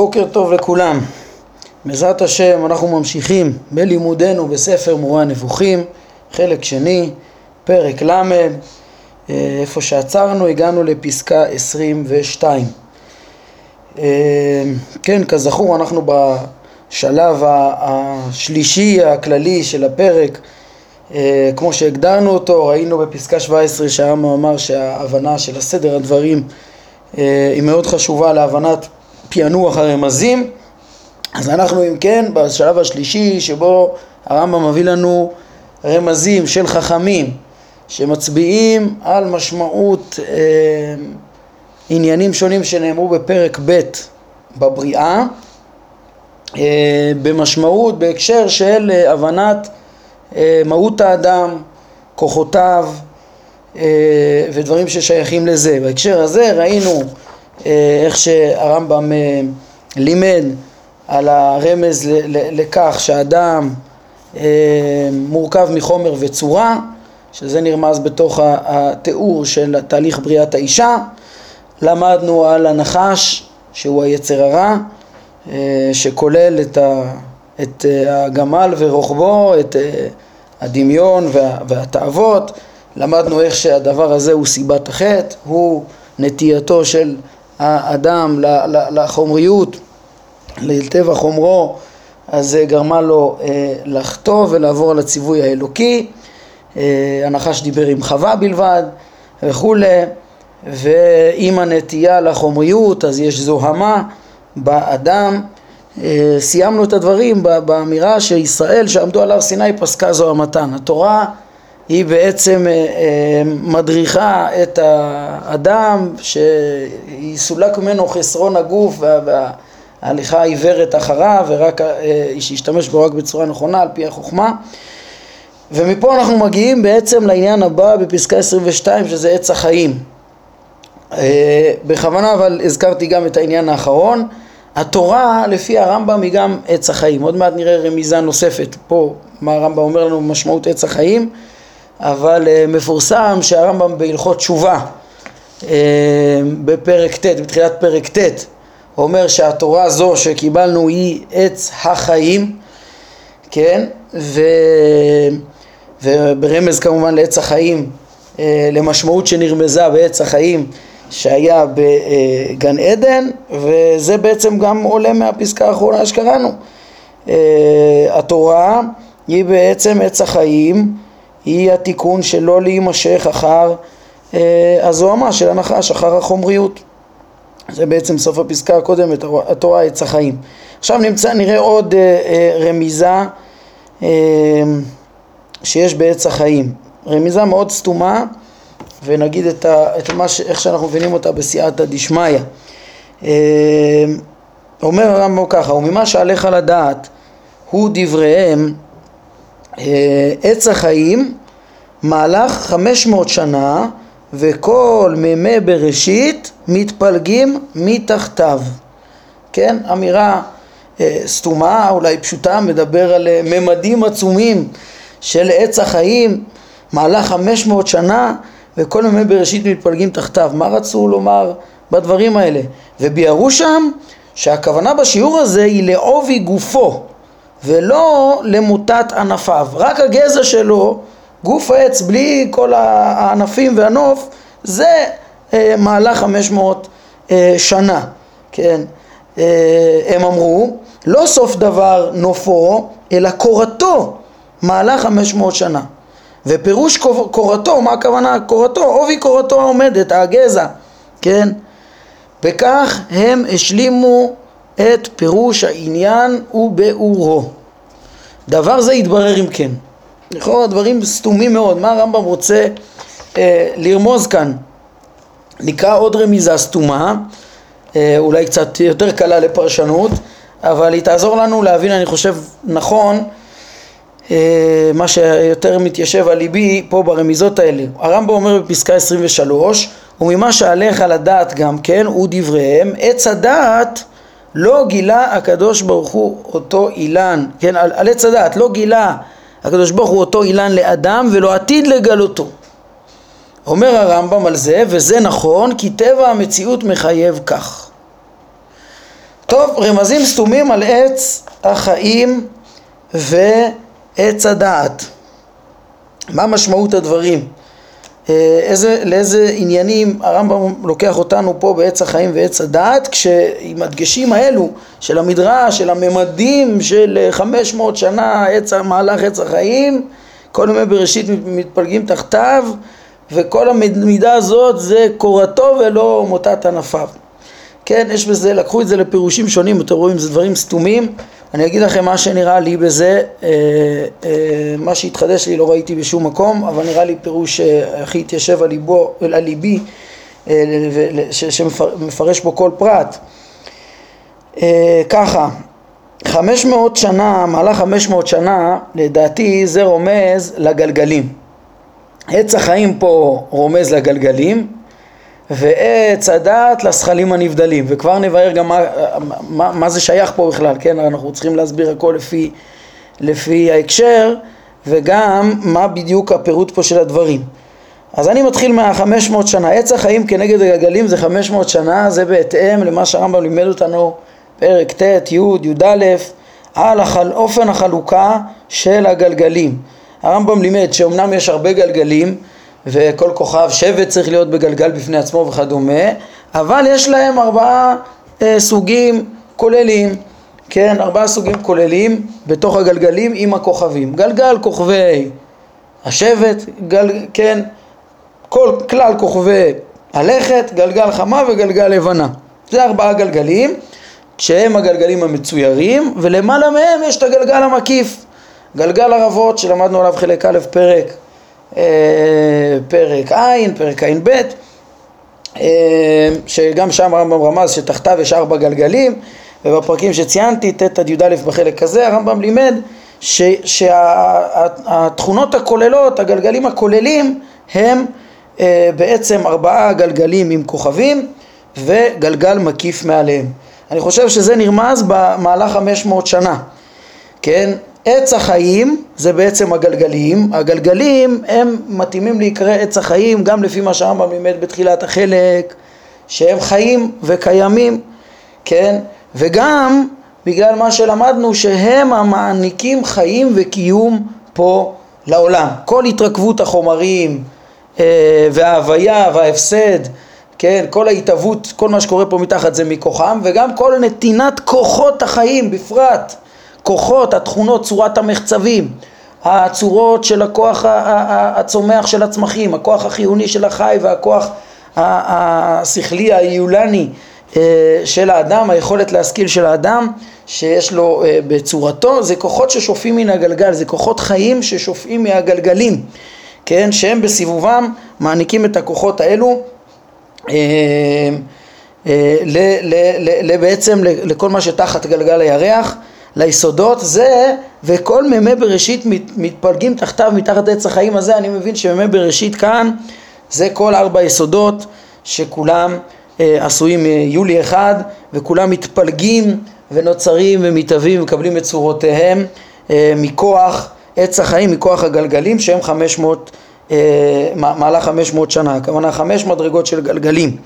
בוקר טוב לכולם. בעזרת השם אנחנו ממשיכים בלימודנו בספר מורה הנבוכים, חלק שני, פרק ל', אה, איפה שעצרנו הגענו לפסקה 22. אה, כן, כזכור אנחנו בשלב השלישי הכללי של הפרק, אה, כמו שהגדרנו אותו, ראינו בפסקה 17 שהעם אמר שההבנה של הסדר הדברים היא מאוד חשובה להבנת פענוח הרמזים אז אנחנו אם כן בשלב השלישי שבו הרמב"ם מביא לנו רמזים של חכמים שמצביעים על משמעות אה, עניינים שונים שנאמרו בפרק ב' בבריאה אה, במשמעות, בהקשר של אה, הבנת אה, מהות האדם, כוחותיו אה, ודברים ששייכים לזה. בהקשר הזה ראינו איך שהרמב"ם אה, לימד על הרמז לכך שהאדם אה, מורכב מחומר וצורה, שזה נרמז בתוך התיאור של תהליך בריאת האישה. למדנו על הנחש, שהוא היצר הרע, שכולל את, את הגמל ורוחבו, את הדמיון והתאוות. למדנו איך שהדבר הזה הוא סיבת החטא, הוא נטייתו של האדם לחומריות, לטבע חומרו, אז גרמה לו אה, לחטוא ולעבור על הציווי האלוקי. אה, הנחש דיבר עם חווה בלבד וכולי, ועם הנטייה לחומריות אז יש זוהמה באדם. אה, סיימנו את הדברים באמירה שישראל שעמדו על הר סיני פסקה זוהמתן. התורה היא בעצם אה, אה, מדריכה את האדם שיסולק ממנו חסרון הגוף וההליכה העיוורת אחריו ורק אה, שישתמש בו רק בצורה נכונה על פי החוכמה. ומפה אנחנו מגיעים בעצם לעניין הבא בפסקה 22 שזה עץ החיים. בכוונה אבל הזכרתי גם את העניין האחרון. התורה לפי הרמב"ם היא גם עץ החיים. עוד מעט נראה רמיזה נוספת. פה מה הרמב"ם אומר לנו משמעות עץ החיים אבל uh, מפורסם שהרמב"ם בהלכות תשובה uh, בפרק ט', בתחילת פרק ט', אומר שהתורה זו שקיבלנו היא עץ החיים, כן, ו... וברמז כמובן לעץ החיים, uh, למשמעות שנרמזה בעץ החיים שהיה בגן עדן, וזה בעצם גם עולה מהפסקה האחרונה שקראנו. התורה היא בעצם עץ החיים היא התיקון שלא להימשך אחר אה, הזוהמה של הנחש, אחר החומריות. זה בעצם סוף הפסקה הקודמת, התורה עץ החיים. עכשיו נמצא, נראה עוד אה, אה, רמיזה שיש בעץ החיים. רמיזה מאוד סתומה, ונגיד את, ה, את מה ש, איך שאנחנו מבינים אותה בסייעתא דשמיא. אומר הרמב"ם ככה, וממה שעליך לדעת הוא דבריהם עץ החיים מהלך חמש מאות שנה וכל מימי בראשית מתפלגים מתחתיו. כן, אמירה אה, סתומה, אולי פשוטה, מדבר על אה, ממדים עצומים של עץ החיים, מהלך חמש מאות שנה וכל מימי בראשית מתפלגים תחתיו. מה רצו לומר בדברים האלה? וביארו שם שהכוונה בשיעור הזה היא לעובי גופו ולא למוטת ענפיו, רק הגזע שלו, גוף העץ בלי כל הענפים והנוף, זה אה, מהלך 500 אה, שנה, כן, אה, הם אמרו, לא סוף דבר נופו, אלא קורתו, מהלך 500 שנה. ופירוש קורתו, מה הכוונה קורתו? עובי קורתו העומדת, הגזע, כן? וכך הם השלימו את פירוש העניין וביאורו. דבר זה יתברר אם כן. לכאורה דברים סתומים מאוד, מה הרמב"ם רוצה אה, לרמוז כאן? נקרא עוד רמיזה סתומה, אה, אולי קצת יותר קלה לפרשנות, אבל היא תעזור לנו להבין, אני חושב, נכון, אה, מה שיותר מתיישב על ליבי פה ברמיזות האלה. הרמב"ם אומר בפסקה 23, וממה שעליך לדעת גם כן, הוא דבריהם, עץ הדעת לא גילה הקדוש ברוך הוא אותו אילן, כן, על, על עץ הדעת, לא גילה הקדוש ברוך הוא אותו אילן לאדם ולא עתיד לגלותו. אומר הרמב"ם על זה, וזה נכון, כי טבע המציאות מחייב כך. טוב, רמזים סתומים על עץ החיים ועץ הדעת. מה משמעות הדברים? אה, איזה, לאיזה עניינים הרמב"ם לוקח אותנו פה בעץ החיים ועץ הדעת כשעם הדגשים האלו של המדרש, של הממדים של 500 שנה עץ, מהלך עץ החיים כל ימי בראשית מתפלגים תחתיו וכל המידה הזאת זה קורתו ולא מוטת ענפיו. כן, יש בזה, לקחו את זה לפירושים שונים, אתם רואים, זה דברים סתומים אני אגיד לכם מה שנראה לי בזה, אה, אה, מה שהתחדש לי לא ראיתי בשום מקום, אבל נראה לי פירוש אה, התיישב על, על ליבי, שמפרש בו כל פרט. ככה, חמש מאות שנה, מהלך חמש מאות שנה, לדעתי זה רומז לגלגלים. עץ החיים פה רומז לגלגלים, ועץ הדעת לזכלים הנבדלים, וכבר נבהר גם מה, מה, מה זה שייך פה בכלל, כן? אנחנו צריכים להסביר הכל לפי, לפי ההקשר, וגם מה בדיוק הפירוט פה של הדברים. אז אני מתחיל מהחמש מאות שנה, עץ החיים כנגד הגלגלים זה חמש מאות שנה, זה בהתאם למה שהרמב"ם לימד אותנו פרק ט', י', י"א, על החל, אופן החלוקה של הגלגלים. הרמב"ם לימד שאומנם יש הרבה גלגלים, וכל כוכב שבט צריך להיות בגלגל בפני עצמו וכדומה, אבל יש להם ארבעה אה, סוגים כוללים, כן, ארבעה סוגים כוללים בתוך הגלגלים עם הכוכבים. גלגל כוכבי השבט, גל, כן, כל כלל כוכבי הלכת, גלגל חמה וגלגל לבנה. זה ארבעה גלגלים, שהם הגלגלים המצוירים, ולמעלה מהם יש את הגלגל המקיף. גלגל ערבות שלמדנו עליו חלק א' פרק פרק ע', פרק ע"ב, אה, שגם שם הרמב"ם רמז שתחתיו יש ארבע גלגלים, ובפרקים שציינתי, ט' עד י"א בחלק הזה, הרמב"ם לימד שהתכונות הכוללות, הגלגלים הכוללים, הם אה, בעצם ארבעה גלגלים עם כוכבים וגלגל מקיף מעליהם. אני חושב שזה נרמז במהלך 500 שנה, כן? עץ החיים זה בעצם הגלגלים, הגלגלים הם מתאימים להיקרא עץ החיים גם לפי מה שהרמב"ם לימד בתחילת החלק שהם חיים וקיימים, כן? וגם בגלל מה שלמדנו שהם המעניקים חיים וקיום פה לעולם. כל התרכבות החומרים אה, וההוויה וההפסד, כן? כל ההתהוות, כל מה שקורה פה מתחת זה מכוחם וגם כל נתינת כוחות החיים בפרט כוחות, התכונות, צורת המחצבים, הצורות של הכוח הצומח של הצמחים, הכוח החיוני של החי והכוח השכלי היולני אה, של האדם, היכולת להשכיל של האדם שיש לו אה, בצורתו, זה כוחות ששופעים מן הגלגל, זה כוחות חיים ששופעים מהגלגלים, כן, שהם בסיבובם מעניקים את הכוחות האלו אה, בעצם לכל מה שתחת גלגל הירח ליסודות זה וכל מימי בראשית מת, מתפלגים תחתיו מתחת עץ החיים הזה. אני מבין שמימי בראשית כאן זה כל ארבע יסודות שכולם אה, עשויים מיולי אחד וכולם מתפלגים ונוצרים ומתהווים ומקבלים את צורותיהם אה, מכוח עץ החיים, מכוח הגלגלים שהם חמש מאות, אה, מהלך חמש מאות שנה, הכוונה חמש מדרגות של גלגלים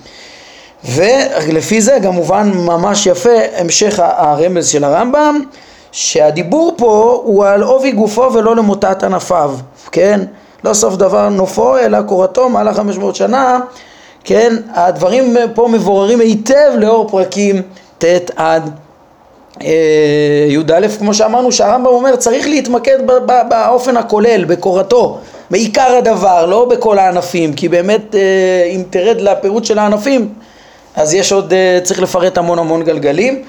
ולפי זה גם מובן ממש יפה המשך הרמז של הרמב"ם שהדיבור פה הוא על עובי גופו ולא למוטת ענפיו, כן? לא סוף דבר נופו אלא קורתו חמש מאות שנה, כן? הדברים פה מבוררים היטב לאור פרקים ט' עד אה, י"א כמו שאמרנו שהרמב"ם אומר צריך להתמקד באופן הכולל, בקורתו, בעיקר הדבר, לא בכל הענפים כי באמת אה, אם תרד לפירוט של הענפים אז יש עוד, אה, צריך לפרט המון המון גלגלים.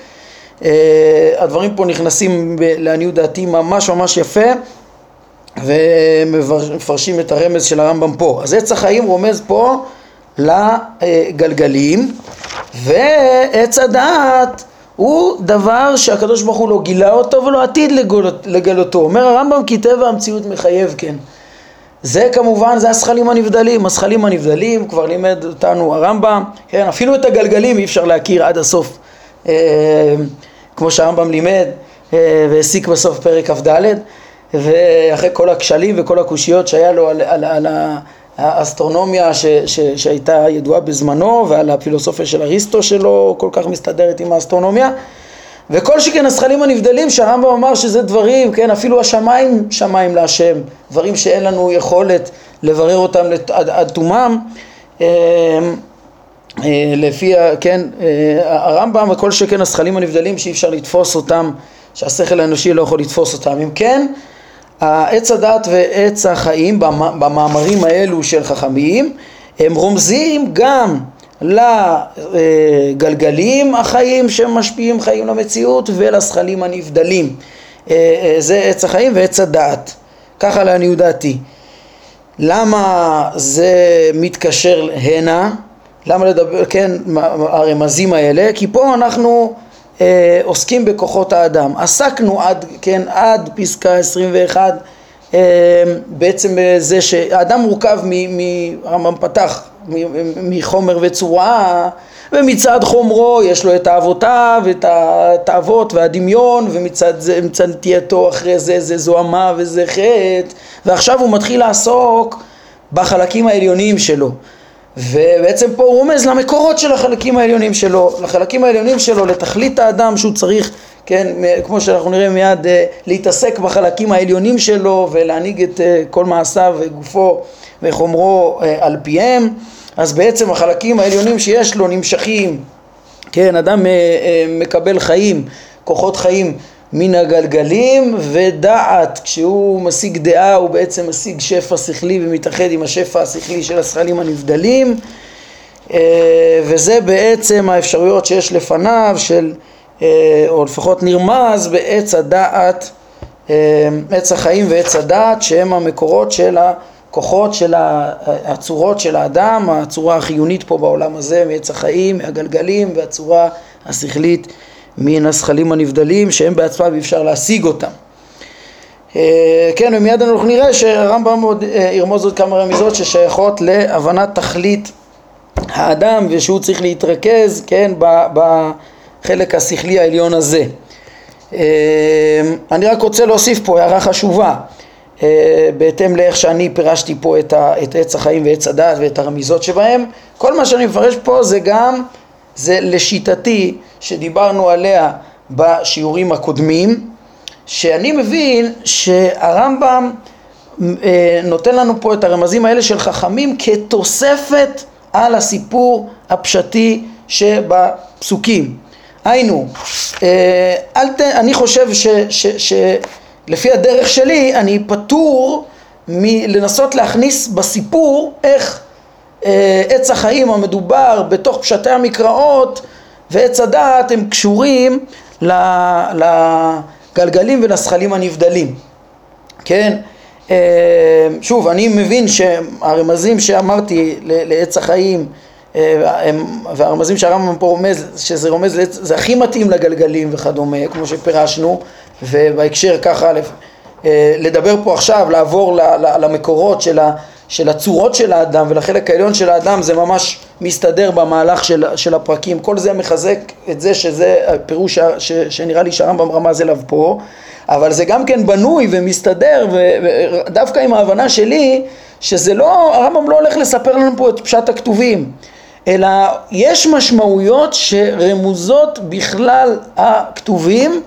אה, הדברים פה נכנסים לעניות דעתי ממש ממש יפה ומפרשים את הרמז של הרמב"ם פה. אז עץ החיים רומז פה לגלגלים ועץ הדעת הוא דבר שהקדוש ברוך הוא לא גילה אותו ולא עתיד לגלותו. אומר הרמב"ם כי טבע המציאות מחייב כן. זה כמובן, זה הזכלים הנבדלים, הזכלים הנבדלים, כבר לימד אותנו הרמב"ם, כן, אפילו את הגלגלים אי אפשר להכיר עד הסוף, אה, כמו שהרמב"ם לימד אה, והסיק בסוף פרק כ"ד, ואחרי כל הכשלים וכל הקושיות שהיה לו על, על, על האסטרונומיה ש, ש, שהייתה ידועה בזמנו ועל הפילוסופיה של אריסטו שלו כל כך מסתדרת עם האסטרונומיה, וכל שכן הזכלים הנבדלים שהרמב"ם אמר שזה דברים, כן, אפילו השמיים שמיים להשם, דברים שאין לנו יכולת לברר אותם עד, עד תומם, אה, אה, לפי, כן, אה, הרמב"ם וכל שכן הזכלים הנבדלים שאי אפשר לתפוס אותם, שהשכל האנושי לא יכול לתפוס אותם. אם כן, עץ הדת ועץ החיים במאמרים האלו של חכמים הם רומזים גם לגלגלים החיים שמשפיעים חיים למציאות ולזכלים הנבדלים. אה, אה, זה עץ החיים ועץ הדעת. ככה לעניות דעתי. למה זה מתקשר הנה? למה לדבר, כן, הרמזים האלה? כי פה אנחנו אה, עוסקים בכוחות האדם. עסקנו עד, כן, עד פסקה 21 אה, בעצם בזה שהאדם מורכב, הרמב"ם פתח, מחומר וצורה ומצד חומרו יש לו את האבותיו, את התאוות והדמיון ומצד זה, מצד נטייתו אחרי זה זה זוהמה וזה חטא ועכשיו הוא מתחיל לעסוק בחלקים העליוניים שלו. ובעצם פה הוא רומז למקורות של החלקים העליונים שלו, לחלקים העליונים שלו, לתכלית האדם שהוא צריך, כן, כמו שאנחנו נראה מיד, אה, להתעסק בחלקים העליונים שלו ולהנהיג את אה, כל מעשיו וגופו וחומרו אה, על פיהם, אז בעצם החלקים העליונים שיש לו נמשכים, כן, אדם מקבל חיים, כוחות חיים מן הגלגלים ודעת, כשהוא משיג דעה הוא בעצם משיג שפע שכלי ומתאחד עם השפע השכלי של השכלים הנבדלים. אה, וזה בעצם האפשרויות שיש לפניו של, אה, או לפחות נרמז בעץ הדעת, אה, עץ החיים ועץ הדעת שהם המקורות של הכוחות של הצורות של האדם, הצורה החיונית פה בעולם הזה מעץ החיים, מהגלגלים והצורה השכלית מן הזכלים הנבדלים שהם בעצמם אי אפשר להשיג אותם. אה, כן, ומיד אנחנו נראה שהרמב"ם עוד אה, ירמוז עוד כמה רמיזות ששייכות להבנת תכלית האדם ושהוא צריך להתרכז, כן, בחלק השכלי העליון הזה. אה, אני רק רוצה להוסיף פה הערה חשובה בהתאם לאיך שאני פירשתי פה את עץ החיים ועץ הדת ואת הרמיזות שבהם כל מה שאני מפרש פה זה גם זה לשיטתי שדיברנו עליה בשיעורים הקודמים, שאני מבין שהרמב"ם אה, נותן לנו פה את הרמזים האלה של חכמים כתוספת על הסיפור הפשטי שבפסוקים. היינו, אה, אל ת, אני חושב שלפי הדרך שלי אני פטור מלנסות להכניס בסיפור איך אה, עץ החיים המדובר בתוך פשטי המקראות ועץ הדעת הם קשורים לגלגלים ולזכלים הנבדלים, כן? אה, שוב, אני מבין שהרמזים שאמרתי לעץ החיים אה, והרמזים שהרמב"ם פה רומז, שזה רומז, זה הכי מתאים לגלגלים וכדומה, כמו שפירשנו, ובהקשר ככה לדבר פה עכשיו, לעבור למקורות של. של הצורות של האדם ולחלק העליון של האדם זה ממש מסתדר במהלך של, של הפרקים כל זה מחזק את זה שזה הפירוש ש, שנראה לי שהרמב"ם רמז אליו פה אבל זה גם כן בנוי ומסתדר ודווקא עם ההבנה שלי שזה לא, הרמב"ם לא הולך לספר לנו פה את פשט הכתובים אלא יש משמעויות שרמוזות בכלל הכתובים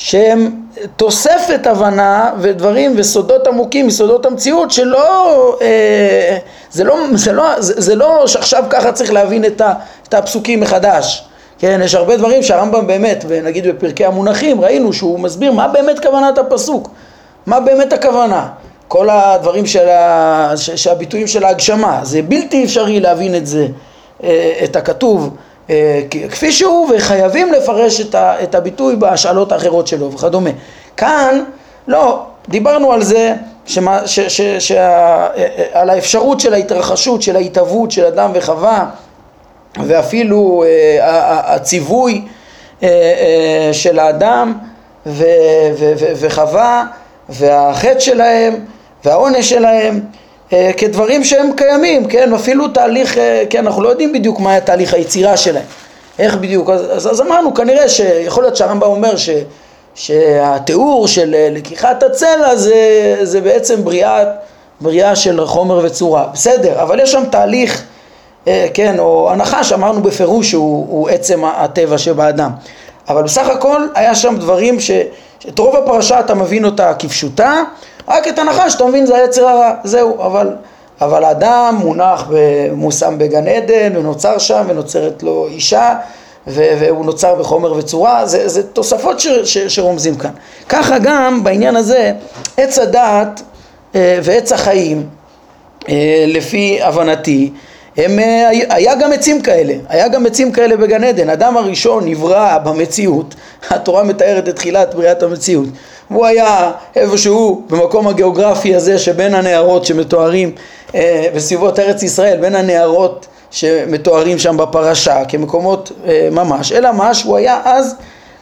שהם תוספת הבנה ודברים וסודות עמוקים מסודות המציאות שלא, אה, זה לא, זה לא, זה, לא שעכשיו ככה צריך להבין את, הפסוקים מחדש, כן, יש הרבה דברים שהרמב"ם באמת, נגיד בפרקי המונחים, ראינו שהוא מסביר מה באמת כוונת הפסוק, מה באמת הכוונה, כל הדברים של ה, שהביטויים של ההגשמה, זה בלתי אפשרי להבין את זה, אה, את הכתוב כפי שהוא וחייבים לפרש את הביטוי בהשאלות האחרות שלו וכדומה. כאן לא, דיברנו על זה, שמה, ש, ש, ש, אה, על האפשרות של ההתרחשות, של ההתהוות של אדם וחווה ואפילו אה, הציווי של האדם ו, ו, ו, וחווה והחטא שלהם והעונש שלהם אה, כדברים שהם קיימים, כן, אפילו תהליך, אה, כן, אנחנו לא יודעים בדיוק מה היה תהליך היצירה שלהם, איך בדיוק, אז, אז אמרנו כנראה שיכול להיות שהרמב"ם אומר ש, שהתיאור של אה, לקיחת הצלע זה, זה בעצם בריאה, בריאה של חומר וצורה, בסדר, אבל יש שם תהליך, כן, או הנחה שאמרנו בפירוש שהוא עצם הטבע שבאדם, אבל בסך הכל היה שם דברים ש... שאת רוב הפרשה אתה מבין אותה כפשוטה, רק את הנחש אתה מבין זה היצר הרע, זהו, אבל, אבל האדם מונח, מושם בגן עדן ונוצר שם ונוצרת לו אישה והוא נוצר בחומר וצורה, זה, זה תוספות ש, ש, שרומזים כאן. ככה גם בעניין הזה עץ הדעת אה, ועץ החיים, אה, לפי הבנתי, הם, אה, היה גם עצים כאלה, היה גם עצים כאלה בגן עדן. אדם הראשון נברא במציאות, התורה מתארת את תחילת בריאת המציאות. והוא היה איפשהו במקום הגיאוגרפי הזה שבין הנערות שמתוארים אה, בסביבות ארץ ישראל, בין הנערות שמתוארים שם בפרשה כמקומות אה, ממש, אלא מה שהוא היה אז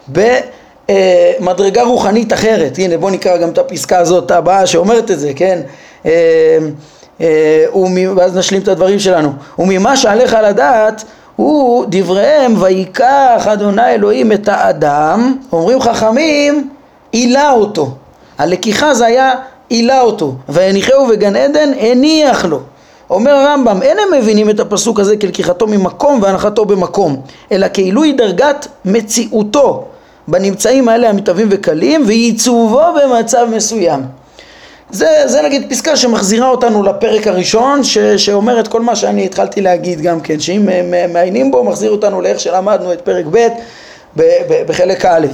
במדרגה רוחנית אחרת. הנה בואו נקרא גם את הפסקה הזאת הבאה שאומרת את זה, כן? אה, אה, ואז נשלים את הדברים שלנו. וממה שעליך לדעת הוא דבריהם ויקח אדוני אלוהים את האדם, אומרים חכמים, עילה אותו. הלקיחה זה היה עילה אותו. ויניחהו בגן עדן הניח לו. אומר הרמב"ם, אין הם מבינים את הפסוק הזה כלקיחתו ממקום והנחתו במקום, אלא כעילוי דרגת מציאותו בנמצאים האלה המתהווים וקלים ועיצובו במצב מסוים. זה, זה נגיד פסקה שמחזירה אותנו לפרק הראשון ש, שאומר את כל מה שאני התחלתי להגיד גם כן, שאם מעיינים בו מחזיר אותנו לאיך שלמדנו את פרק ב' בחלק א'.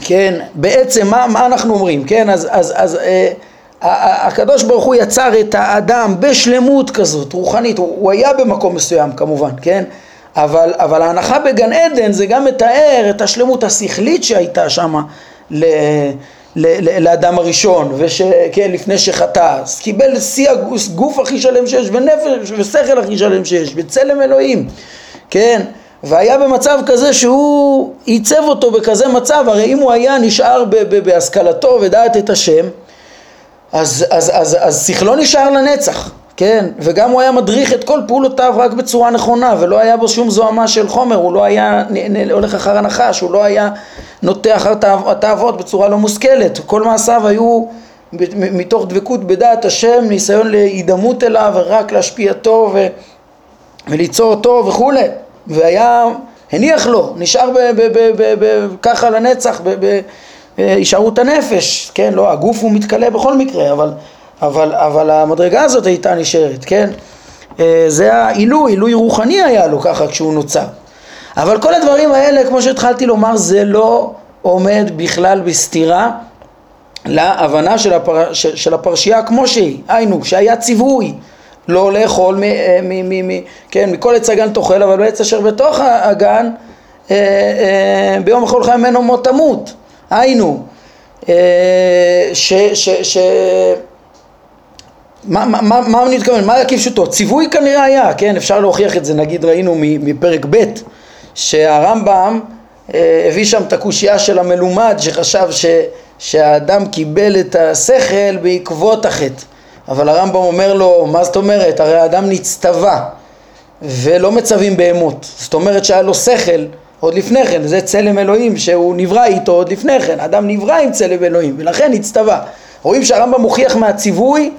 כן, בעצם מה, מה אנחנו אומרים, כן, אז, אז, אז אה, הקדוש ברוך הוא יצר את האדם בשלמות כזאת, רוחנית, הוא, הוא היה במקום מסוים כמובן, כן? אבל, אבל ההנחה בגן עדן זה גם מתאר את השלמות השכלית שהייתה שם ל, ל, ל, לאדם הראשון, וכן, לפני שחטא, קיבל שיא הגוף הכי שלם שיש, ונפש ושכל הכי שלם שיש, בצלם אלוהים, כן? והיה במצב כזה שהוא עיצב אותו בכזה מצב, הרי אם הוא היה נשאר בהשכלתו ודעת את השם, אז, אז, אז, אז שכלו נשאר לנצח, כן? וגם הוא היה מדריך את כל פעולותיו רק בצורה נכונה, ולא היה בו שום זוהמה של חומר, הוא לא היה נ, נ, הולך אחר הנחש, הוא לא היה נוטה אחר התאוות בצורה לא מושכלת, כל מעשיו היו מתוך דבקות בדעת השם, ניסיון להידמות אליו ורק להשפיעתו ו, וליצור אותו וכולי, והיה, הניח לו, נשאר ב, ב, ב, ב, ב, ככה לנצח, ב, ב, הישארות הנפש, כן, לא, הגוף הוא מתכלה בכל מקרה, אבל, אבל, אבל המדרגה הזאת הייתה נשארת, כן, אה, זה העילוי, עילוי רוחני היה לו ככה כשהוא נוצר. אבל כל הדברים האלה, כמו שהתחלתי לומר, זה לא עומד בכלל בסתירה להבנה של, הפר... של הפרשייה כמו שהיא, היינו, שהיה ציווי לא לאכול מ... מ... מ... מ... כן, מכל עץ הגן תאכל, אבל בעץ אשר בתוך הגן אה, אה, ביום אכולך ממנו מות תמות. היינו, אה, ש... ש, ש מה, מה, מה אני מתכוון? מה כפשוטו? ציווי כנראה היה, כן? אפשר להוכיח את זה, נגיד ראינו מפרק ב' שהרמב"ם אה, הביא שם את הקושייה של המלומד שחשב ש, שהאדם קיבל את השכל בעקבות החטא אבל הרמב"ם אומר לו, מה זאת אומרת? הרי האדם נצטווה ולא מצווים בהמות זאת אומרת שהיה לו שכל עוד לפני כן, זה צלם אלוהים שהוא נברא איתו עוד לפני כן, אדם נברא עם צלם אלוהים ולכן הצטווה. רואים שהרמב"ם מוכיח מהציווי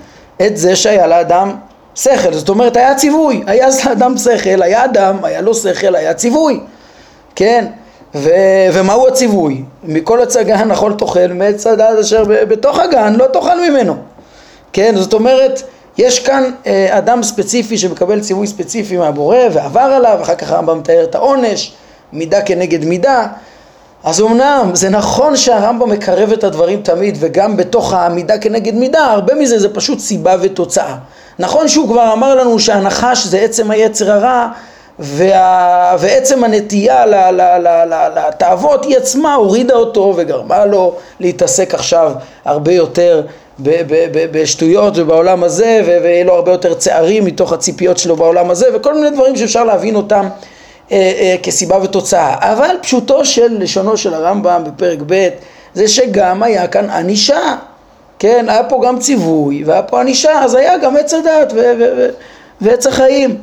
את זה שהיה לאדם שכל, זאת אומרת היה ציווי, היה לאדם שכל, היה אדם, היה לו שכל, היה ציווי, כן? ו- ומהו הציווי? מכל עץ הגן אכול תאכל, מעץ הדעת אשר בתוך הגן לא תאכל ממנו, כן? זאת אומרת יש כאן אה, אדם ספציפי שמקבל ציווי ספציפי מהבורא ועבר עליו, אחר כך הרמב"ם מתאר את העונש מידה כנגד מידה אז אמנם זה נכון שהרמב"ם מקרב את הדברים תמיד וגם בתוך העמידה כנגד מידה הרבה מזה זה פשוט סיבה ותוצאה נכון שהוא כבר אמר לנו שהנחש זה עצם היצר הרע וה... ועצם הנטייה לתאוות היא עצמה הורידה אותו וגרמה לו להתעסק עכשיו הרבה יותר בשטויות ובעולם הזה ויהיה לו הרבה יותר צערים מתוך הציפיות שלו בעולם הזה וכל מיני דברים שאפשר להבין אותם אה, אה, כסיבה ותוצאה, אבל פשוטו של לשונו של הרמב"ם בפרק ב' זה שגם היה כאן ענישה, כן, היה פה גם ציווי והיה פה ענישה, אז היה גם עץ הדת ועץ החיים,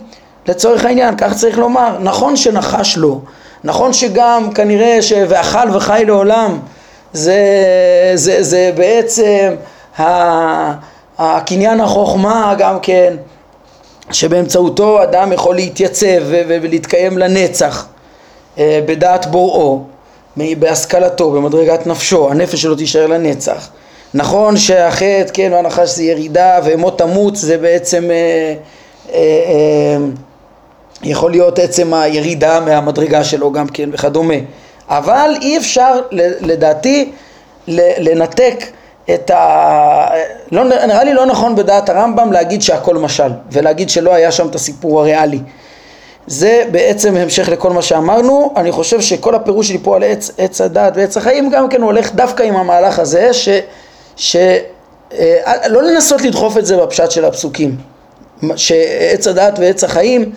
לצורך העניין, כך צריך לומר, נכון שנחש לו, נכון שגם כנראה ש... ואכל וחי לעולם, זה, זה, זה בעצם הקניין החוכמה גם כן שבאמצעותו אדם יכול להתייצב ולהתקיים לנצח אה, בדעת בוראו בהשכלתו, במדרגת נפשו, הנפש שלו תישאר לנצח. נכון שהחטא, כן, והנחש זה ירידה, ומות תמות זה בעצם אה, אה, יכול להיות עצם הירידה מהמדרגה שלו גם כן וכדומה. אבל אי אפשר לדעתי לנתק את ה... לא, נראה לי לא נכון בדעת הרמב"ם להגיד שהכל משל ולהגיד שלא היה שם את הסיפור הריאלי זה בעצם המשך לכל מה שאמרנו, אני חושב שכל הפירוש שלי פה על עץ, עץ הדת ועץ החיים גם כן הולך דווקא עם המהלך הזה ש... ש אה, לא לנסות לדחוף את זה בפשט של הפסוקים שעץ הדת ועץ החיים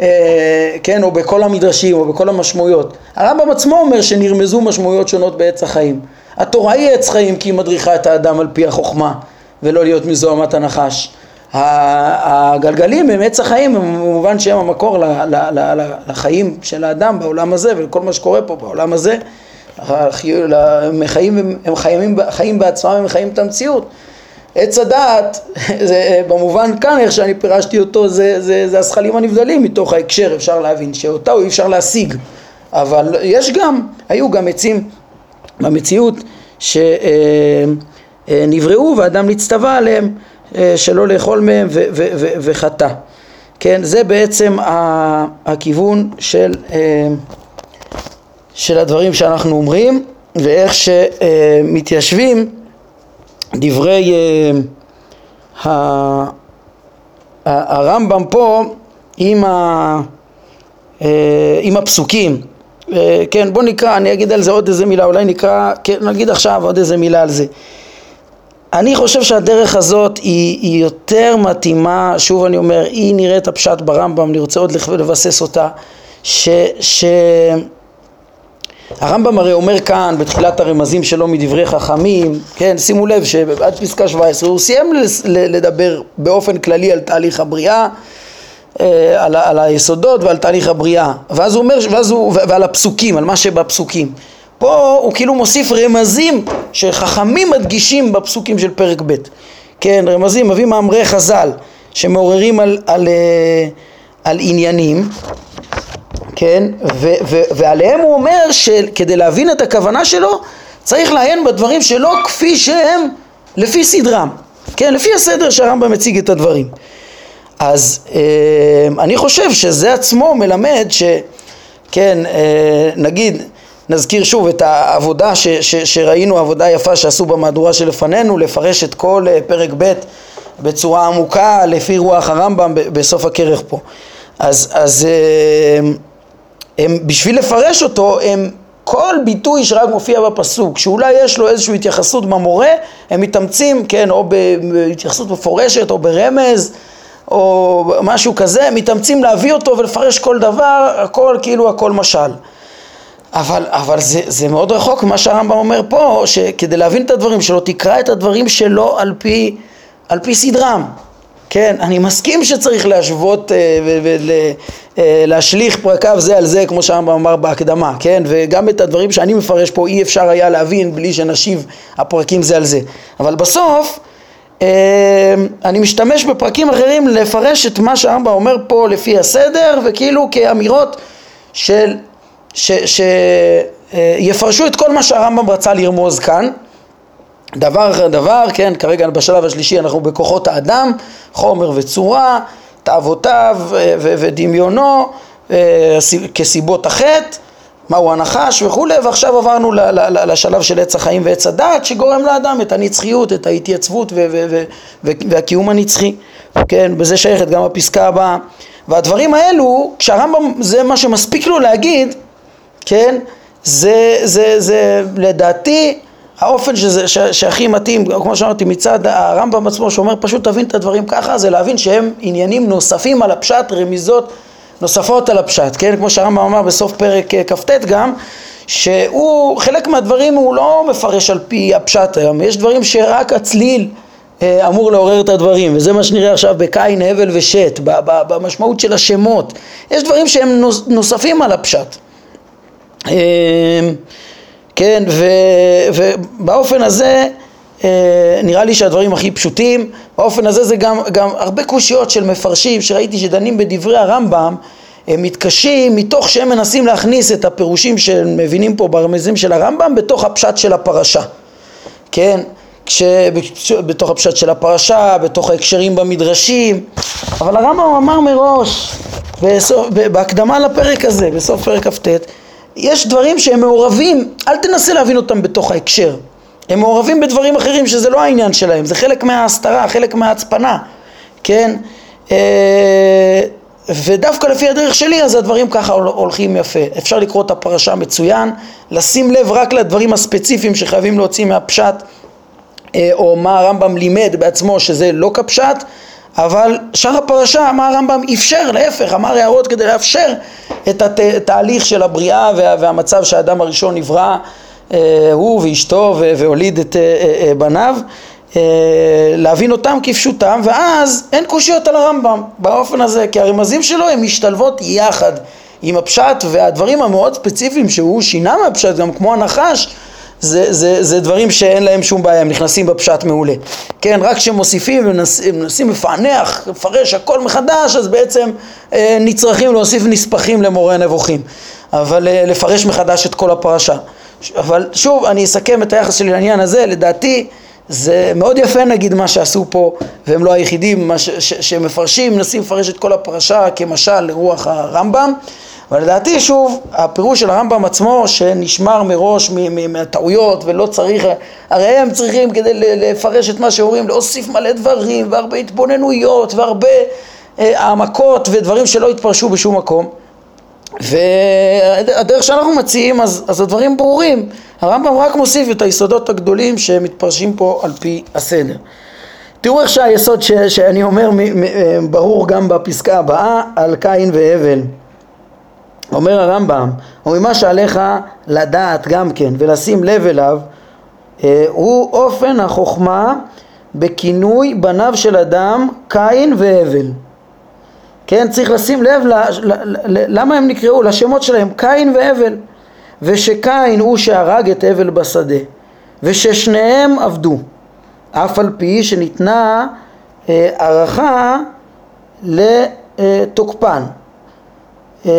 אה, כן, או בכל המדרשים או בכל המשמעויות. הרמב"ם עצמו אומר שנרמזו משמעויות שונות בעץ החיים. התורה היא עץ חיים כי היא מדריכה את האדם על פי החוכמה ולא להיות מזוהמת הנחש. הגלגלים הם עץ החיים במובן שהם המקור לחיים של האדם בעולם הזה ולכל מה שקורה פה בעולם הזה. הם חיים, הם חיים, חיים בעצמם, הם חיים את המציאות. עץ הדעת, זה, במובן כאן, איך שאני פירשתי אותו, זה, זה, זה הזכלים הנבדלים מתוך ההקשר, אפשר להבין שאותה אי אפשר להשיג, אבל יש גם, היו גם עצים במציאות שנבראו ואדם נצטווה עליהם אה, שלא לאכול מהם וחטא. כן, זה בעצם הכיוון של, אה, של הדברים שאנחנו אומרים ואיך שמתיישבים דברי uh, הרמב"ם פה עם, ה, עם הפסוקים. Uh, כן, בוא נקרא, אני אגיד על זה עוד איזה מילה, אולי נקרא, כן, נגיד עכשיו עוד איזה מילה על זה. אני חושב שהדרך הזאת היא, היא יותר מתאימה, שוב אני אומר, היא נראית הפשט ברמב"ם, אני רוצה עוד לבסס אותה, ש... ש הרמב"ם הרי אומר כאן בתחילת הרמזים שלו מדברי חכמים, כן, שימו לב שעד פסקה 17 הוא סיים לדבר באופן כללי על תהליך הבריאה, אה, על, על היסודות ועל תהליך הבריאה, ואז הוא אומר, ואז הוא, ועל הפסוקים, על מה שבפסוקים. פה הוא כאילו מוסיף רמזים שחכמים מדגישים בפסוקים של פרק ב', כן, רמזים, מביא מאמרי חז"ל שמעוררים על, על, על, אה, על עניינים כן, ו- ו- ועליהם הוא אומר שכדי להבין את הכוונה שלו צריך לעיין בדברים שלו כפי שהם לפי סדרם, כן, לפי הסדר שהרמב"ם מציג את הדברים. אז אה, אני חושב שזה עצמו מלמד ש... כן, אה, נגיד, נזכיר שוב את העבודה ש, ש, שראינו, עבודה יפה שעשו במהדורה שלפנינו, לפרש את כל אה, פרק ב' בצורה עמוקה לפי רוח הרמב"ם בסוף הכרך פה. אז, אז הם, בשביל לפרש אותו, הם כל ביטוי שרק מופיע בפסוק, שאולי יש לו איזושהי התייחסות במורה, הם מתאמצים, כן, או בהתייחסות מפורשת או ברמז, או משהו כזה, מתאמצים להביא אותו ולפרש כל דבר, הכל כאילו הכל משל. אבל, אבל זה, זה מאוד רחוק ממה שהרמב"ם אומר פה, שכדי להבין את הדברים שלו, תקרא את הדברים שלו על פי, על פי סדרם. כן, אני מסכים שצריך להשוות ולהשליך אה, פרקיו זה על זה, כמו שהרמב"ם אמר בהקדמה, כן? וגם את הדברים שאני מפרש פה אי אפשר היה להבין בלי שנשיב הפרקים זה על זה. אבל בסוף אה, אני משתמש בפרקים אחרים לפרש את מה שהרמב"ם אומר פה לפי הסדר, וכאילו כאמירות של... שיפרשו את כל מה שהרמב"ם רצה לרמוז כאן. דבר אחר דבר, כן, כרגע בשלב השלישי אנחנו בכוחות האדם, חומר וצורה, תאוותיו אה, ודמיונו אה, כסיבות החטא, מהו הנחש וכולי, ועכשיו עברנו לשלב של עץ החיים ועץ הדת שגורם לאדם את הנצחיות, את ההתייצבות והקיום הנצחי, כן, בזה שייכת גם הפסקה הבאה. והדברים האלו, כשהרמב"ם זה מה שמספיק לו להגיד, כן, זה, זה, זה לדעתי האופן שזה, ש, שהכי מתאים, כמו שאמרתי, מצד הרמב"ם עצמו שאומר פשוט תבין את הדברים ככה, זה להבין שהם עניינים נוספים על הפשט, רמיזות נוספות על הפשט, כן? כמו שהרמב"ם אמר בסוף פרק אה, כ"ט גם, שהוא, חלק מהדברים הוא לא מפרש על פי הפשט היום, יש דברים שרק הצליל אה, אמור לעורר את הדברים, וזה מה שנראה עכשיו בקין, הבל ושת, במשמעות של השמות, יש דברים שהם נוספים על הפשט. אה, כן, ובאופן הזה נראה לי שהדברים הכי פשוטים, באופן הזה זה גם, גם הרבה קושיות של מפרשים שראיתי שדנים בדברי הרמב"ם הם מתקשים מתוך שהם מנסים להכניס את הפירושים שהם מבינים פה ברמזים של הרמב"ם בתוך הפשט של הפרשה, כן? כש... בתוך הפשט של הפרשה, בתוך ההקשרים במדרשים, אבל הרמב"ם אמר מראש, בסוף, בהקדמה לפרק הזה, בסוף פרק כ"ט, יש דברים שהם מעורבים, אל תנסה להבין אותם בתוך ההקשר, הם מעורבים בדברים אחרים שזה לא העניין שלהם, זה חלק מההסתרה, חלק מההצפנה, כן? אה, ודווקא לפי הדרך שלי אז הדברים ככה הולכים יפה. אפשר לקרוא את הפרשה מצוין, לשים לב רק לדברים הספציפיים שחייבים להוציא מהפשט אה, או מה הרמב"ם לימד בעצמו שזה לא כפשט אבל שאר הפרשה מה הרמב"ם אפשר, להפך, אמר הערות כדי לאפשר את התהליך של הבריאה וה, והמצב שהאדם הראשון נברא הוא ואשתו והוליד את אה, בניו להבין אותם כפשוטם ואז אין קושיות על הרמב"ם באופן הזה כי הרמזים שלו הן משתלבות יחד עם הפשט והדברים המאוד ספציפיים שהוא שינה מהפשט גם כמו הנחש זה, זה, זה דברים שאין להם שום בעיה, הם נכנסים בפשט מעולה. כן, רק כשמוסיפים ומנסים לפענח, לפרש הכל מחדש, אז בעצם אה, נצרכים להוסיף נספחים למורה הנבוכים. אבל אה, לפרש מחדש את כל הפרשה. אבל שוב, אני אסכם את היחס שלי לעניין הזה, לדעתי זה מאוד יפה נגיד מה שעשו פה, והם לא היחידים, ש, ש, שמפרשים, מנסים לפרש את כל הפרשה כמשל לרוח הרמב"ם. אבל לדעתי שוב, הפירוש של הרמב"ם עצמו שנשמר מראש מהטעויות ולא צריך, הרי הם צריכים כדי לפרש את מה שאומרים להוסיף מלא דברים והרבה התבוננויות והרבה אה, העמקות ודברים שלא התפרשו בשום מקום והדרך שאנחנו מציעים אז, אז הדברים ברורים, הרמב"ם רק מוסיף את היסודות הגדולים שמתפרשים פה על פי הסדר. תראו איך שהיסוד ש, שאני אומר מ, מ, אה, ברור גם בפסקה הבאה על קין והבל. אומר הרמב"ם, וממה שעליך לדעת גם כן ולשים לב אליו אה, הוא אופן החוכמה בכינוי בניו של אדם קין והבל כן, צריך לשים לב ל, ל, ל, למה הם נקראו, לשמות שלהם קין והבל. ושקין הוא שהרג את הבל בשדה וששניהם עבדו. אף על פי שניתנה אה, לתוקפן. אה,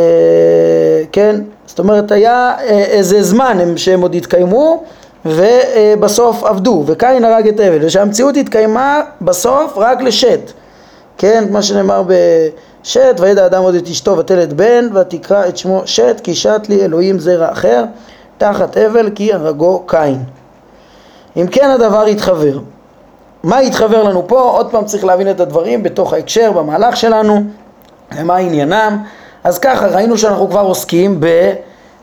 כן, זאת אומרת היה אה, איזה זמן הם, שהם עוד התקיימו ובסוף עבדו. וקין הרג את הבל. ושהמציאות התקיימה בסוף רק לשת. כן, מה שנאמר בשת וידע אדם עוד את אשתו ותלת בן ותקרא את שמו שת כי שת לי אלוהים זרע אחר תחת הבל כי הרגו קין. אם כן הדבר יתחבר מה יתחבר לנו פה? עוד פעם צריך להבין את הדברים בתוך ההקשר במהלך שלנו ומה עניינם. אז ככה, ראינו שאנחנו כבר עוסקים ב...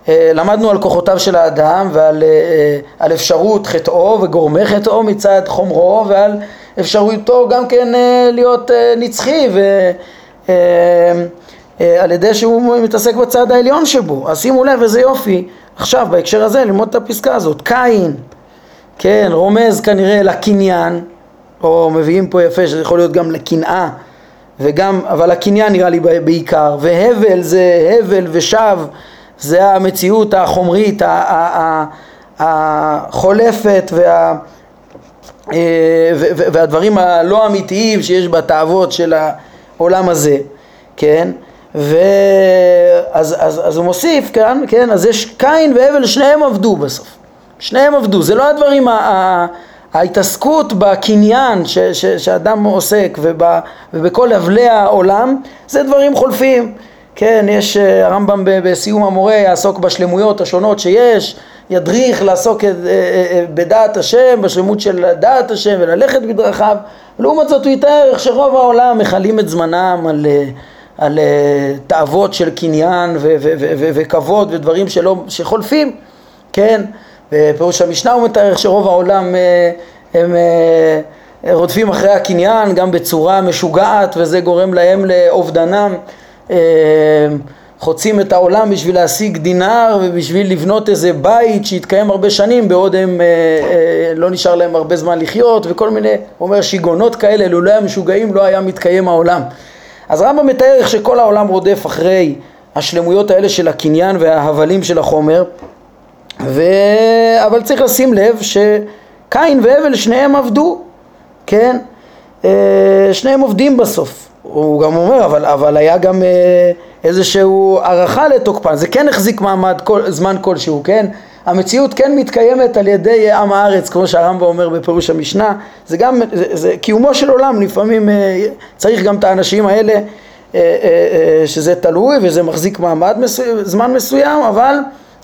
אה, למדנו על כוחותיו של האדם ועל אה, על אפשרות חטאו וגורמי חטאו מצד חומרו ועל אפשרותו גם כן אה, להיות נצחי ועל ידי שהוא מתעסק בצד העליון שבו. אז שימו לב איזה יופי. עכשיו בהקשר הזה ללמוד את הפסקה הזאת. קין, כן, רומז כנראה לקניין, או מביאים פה יפה שזה יכול להיות גם לקנאה. וגם, אבל הקניין נראה לי בעיקר, והבל זה הבל ושב, זה המציאות החומרית, החולפת וה... אה, והדברים הלא אמיתיים שיש בתאוות של העולם הזה, כן? ואז אז, אז הוא מוסיף כאן, כן? אז יש קין והבל, שניהם עבדו בסוף. שניהם עבדו, זה לא הדברים. ההתעסקות בקניין ש, ש, שאדם עוסק וב, ובכל אבלי העולם זה דברים חולפים כן, יש אה, הרמב"ם בסיום המורה יעסוק בשלמויות השונות שיש, ידריך לעסוק אה, אה, בדעת השם, בשלמות של דעת השם וללכת בדרכיו. לעומת זאת הוא יתאר איך שרוב העולם מכלים את זמנם על, על תאוות של קניין ו- ו- ו- וכבוד ודברים שלא, שחולפים, כן? בפירוש המשנה הוא מתאר איך שרוב העולם אה, הם אה, רודפים אחרי הקניין גם בצורה משוגעת וזה גורם להם לאובדנם אה, חוצים את העולם בשביל להשיג דינר ובשביל לבנות איזה בית שיתקיים הרבה שנים בעוד הם לא נשאר להם הרבה זמן לחיות וכל מיני, אומר שיגעונות כאלה, לולא המשוגעים לא היה מתקיים העולם. אז רמב"ם מתאר איך שכל העולם רודף אחרי השלמויות האלה של הקניין וההבלים של החומר ו... אבל צריך לשים לב שקין והבל שניהם עבדו, כן? אה, שניהם עובדים בסוף. הוא גם אומר, אבל, אבל היה גם אה, איזשהו הערכה לתוקפן, זה כן החזיק מעמד כל, זמן כלשהו, כן? המציאות כן מתקיימת על ידי עם הארץ, כמו שהרמב"ם אומר בפירוש המשנה, זה גם, זה, זה קיומו של עולם, לפעמים אה, צריך גם את האנשים האלה אה, אה, אה, שזה תלוי וזה מחזיק מעמד מסו, זמן מסוים, אבל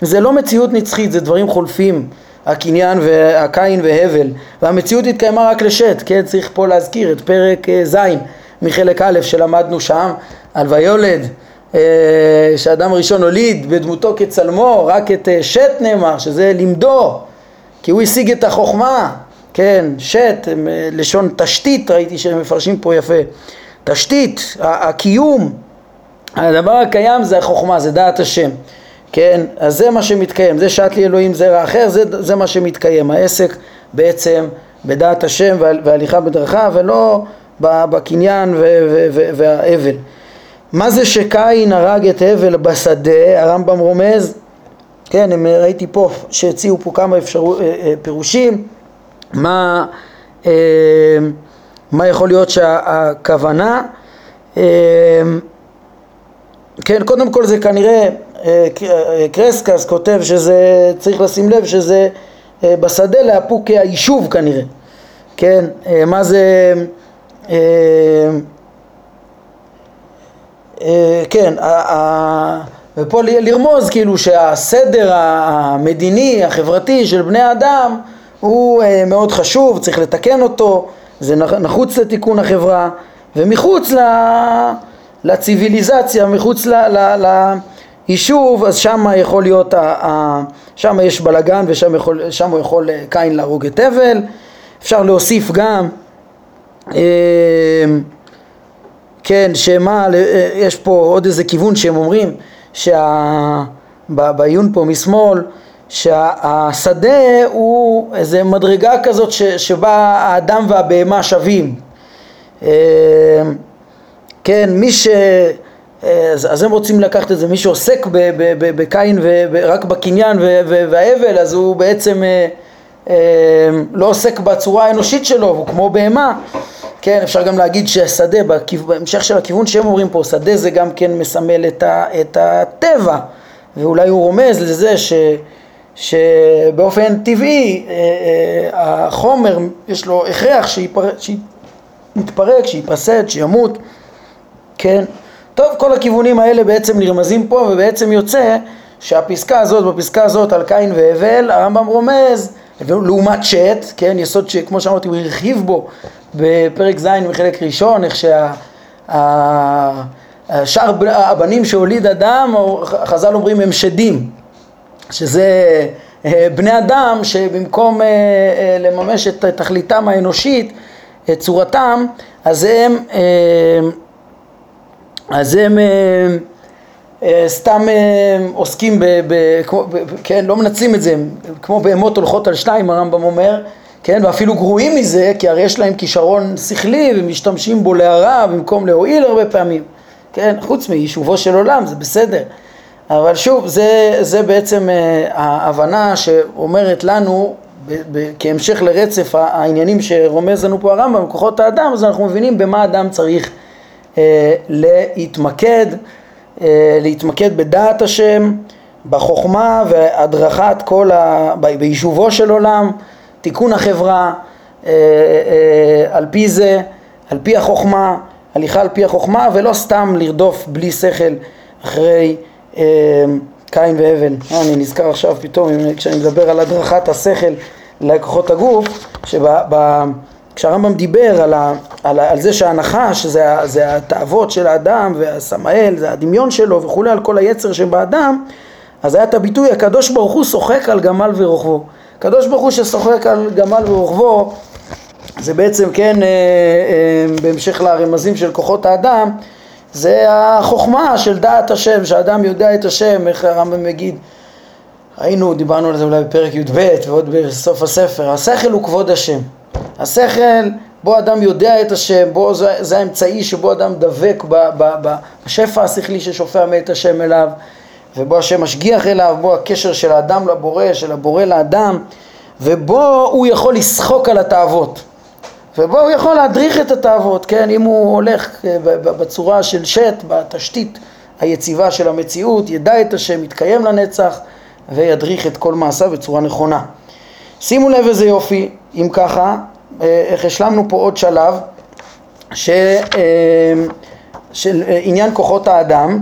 זה לא מציאות נצחית, זה דברים חולפים, הקניין והקין והבל, והמציאות התקיימה רק לשת, כן? צריך פה להזכיר את פרק אה, ז' מחלק א' שלמדנו שם, על ויולד אה, שאדם ראשון הוליד בדמותו כצלמו, רק את אה, שת נאמר, שזה לימדו, כי הוא השיג את החוכמה, כן, שת, אה, לשון תשתית, ראיתי שהם מפרשים פה יפה, תשתית, הקיום, הדבר הקיים זה החוכמה, זה דעת השם, כן, אז זה מה שמתקיים, זה שעת לי אלוהים זרע אחר, זה, זה מה שמתקיים, העסק בעצם בדעת השם והליכה בדרכה ולא בקניין והאבל. מה זה שקין הרג את הבל בשדה, הרמב"ם רומז, כן, הם, ראיתי פה שהציעו פה כמה אפשרו, אה, אה, פירושים, מה, אה, מה יכול להיות שהכוונה, כן, קודם כל זה כנראה, קרסקס כותב שזה, צריך לשים לב שזה בשדה לאפוק היישוב כנראה, כן, מה זה כן, ופה לרמוז כאילו שהסדר המדיני, החברתי של בני האדם הוא אה, מאוד חשוב, צריך לתקן אותו, זה נחוץ לתיקון החברה, ומחוץ לציוויליזציה, מחוץ ליישוב, אז שם יכול להיות, שם יש בלגן ושם יכול, יכול אה, קין להרוג את הבל, אפשר להוסיף גם כן, שמה, אה, יש פה עוד איזה כיוון שהם אומרים, בעיון פה משמאל, שהשדה הוא איזה מדרגה כזאת ש, שבה האדם והבהמה שווים. אה, כן, מי ש... אה, אז הם רוצים לקחת את זה, מי שעוסק בקין ורק בקניין והאבל, אז הוא בעצם לא עוסק בצורה האנושית שלו, הוא כמו בהמה. כן, אפשר גם להגיד שהשדה, בהמשך של הכיוון שהם אומרים פה, שדה זה גם כן מסמל את, ה, את הטבע, ואולי הוא רומז לזה ש, שבאופן טבעי אה, אה, החומר יש לו הכרח שיתפרק, שייפסד, שימות, כן. טוב, כל הכיוונים האלה בעצם נרמזים פה, ובעצם יוצא שהפסקה הזאת, בפסקה הזאת על קין והבל, הרמב"ם רומז לעומת שת, כן, יסוד שכמו שאמרתי הוא הרחיב בו בפרק ז' מחלק ראשון, איך שהשאר הבנים שהוליד אדם, חז"ל אומרים הם שדים, שזה אה, בני אדם שבמקום אה, אה, לממש את תכליתם האנושית, את צורתם, אז הם, אז הם סתם עוסקים, ב, ב, ב, כן, לא מנצלים את זה, כמו בהמות הולכות על שתיים הרמב"ם אומר, כן, ואפילו גרועים מזה, כי הרי יש להם כישרון שכלי ומשתמשים בו להרע במקום להועיל הרבה פעמים, כן, חוץ מיישובו של עולם, זה בסדר. אבל שוב, זה, זה בעצם אה, ההבנה שאומרת לנו, ב, ב, כהמשך לרצף העניינים שרומז לנו פה הרמב"ם, כוחות האדם, אז אנחנו מבינים במה אדם צריך אה, להתמקד, אה, להתמקד בדעת השם, בחוכמה והדרכת כל ה... ביישובו של עולם, תיקון החברה אה, אה, על פי זה, על פי החוכמה, הליכה על פי החוכמה ולא סתם לרדוף בלי שכל אחרי אה, קין והבל. אני נזכר עכשיו פתאום כשאני מדבר על הדרכת השכל לכוחות הגוף, כשהרמב"ם דיבר על, ה, על, על זה שהנחש זה, זה התאוות של האדם והסמאל זה הדמיון שלו וכולי על כל היצר שבאדם אז היה את הביטוי הקדוש ברוך הוא שוחק על גמל ורוכבו הקדוש ברוך הוא ששוחק על גמל ורוכבו זה בעצם כן אה, אה, בהמשך לרמזים של כוחות האדם זה החוכמה של דעת השם שאדם יודע את השם איך הרמב"ם מגיד ראינו דיברנו על זה אולי בפרק י"ב ועוד בסוף הספר השכל הוא כבוד השם השכל בו אדם יודע את השם בו זה, זה האמצעי שבו אדם דבק בשפע השכלי ששופע מאת השם אליו ובו השם משגיח אליו, בו הקשר של האדם לבורא, של הבורא לאדם, ובו הוא יכול לשחוק על התאוות. ובו הוא יכול להדריך את התאוות, כן, אם הוא הולך אה, בצורה של שט, בתשתית היציבה של המציאות, ידע את השם, יתקיים לנצח וידריך את כל מעשיו בצורה נכונה. שימו לב איזה יופי, אם ככה, אה, איך השלמנו פה עוד שלב ש, אה, של עניין כוחות האדם.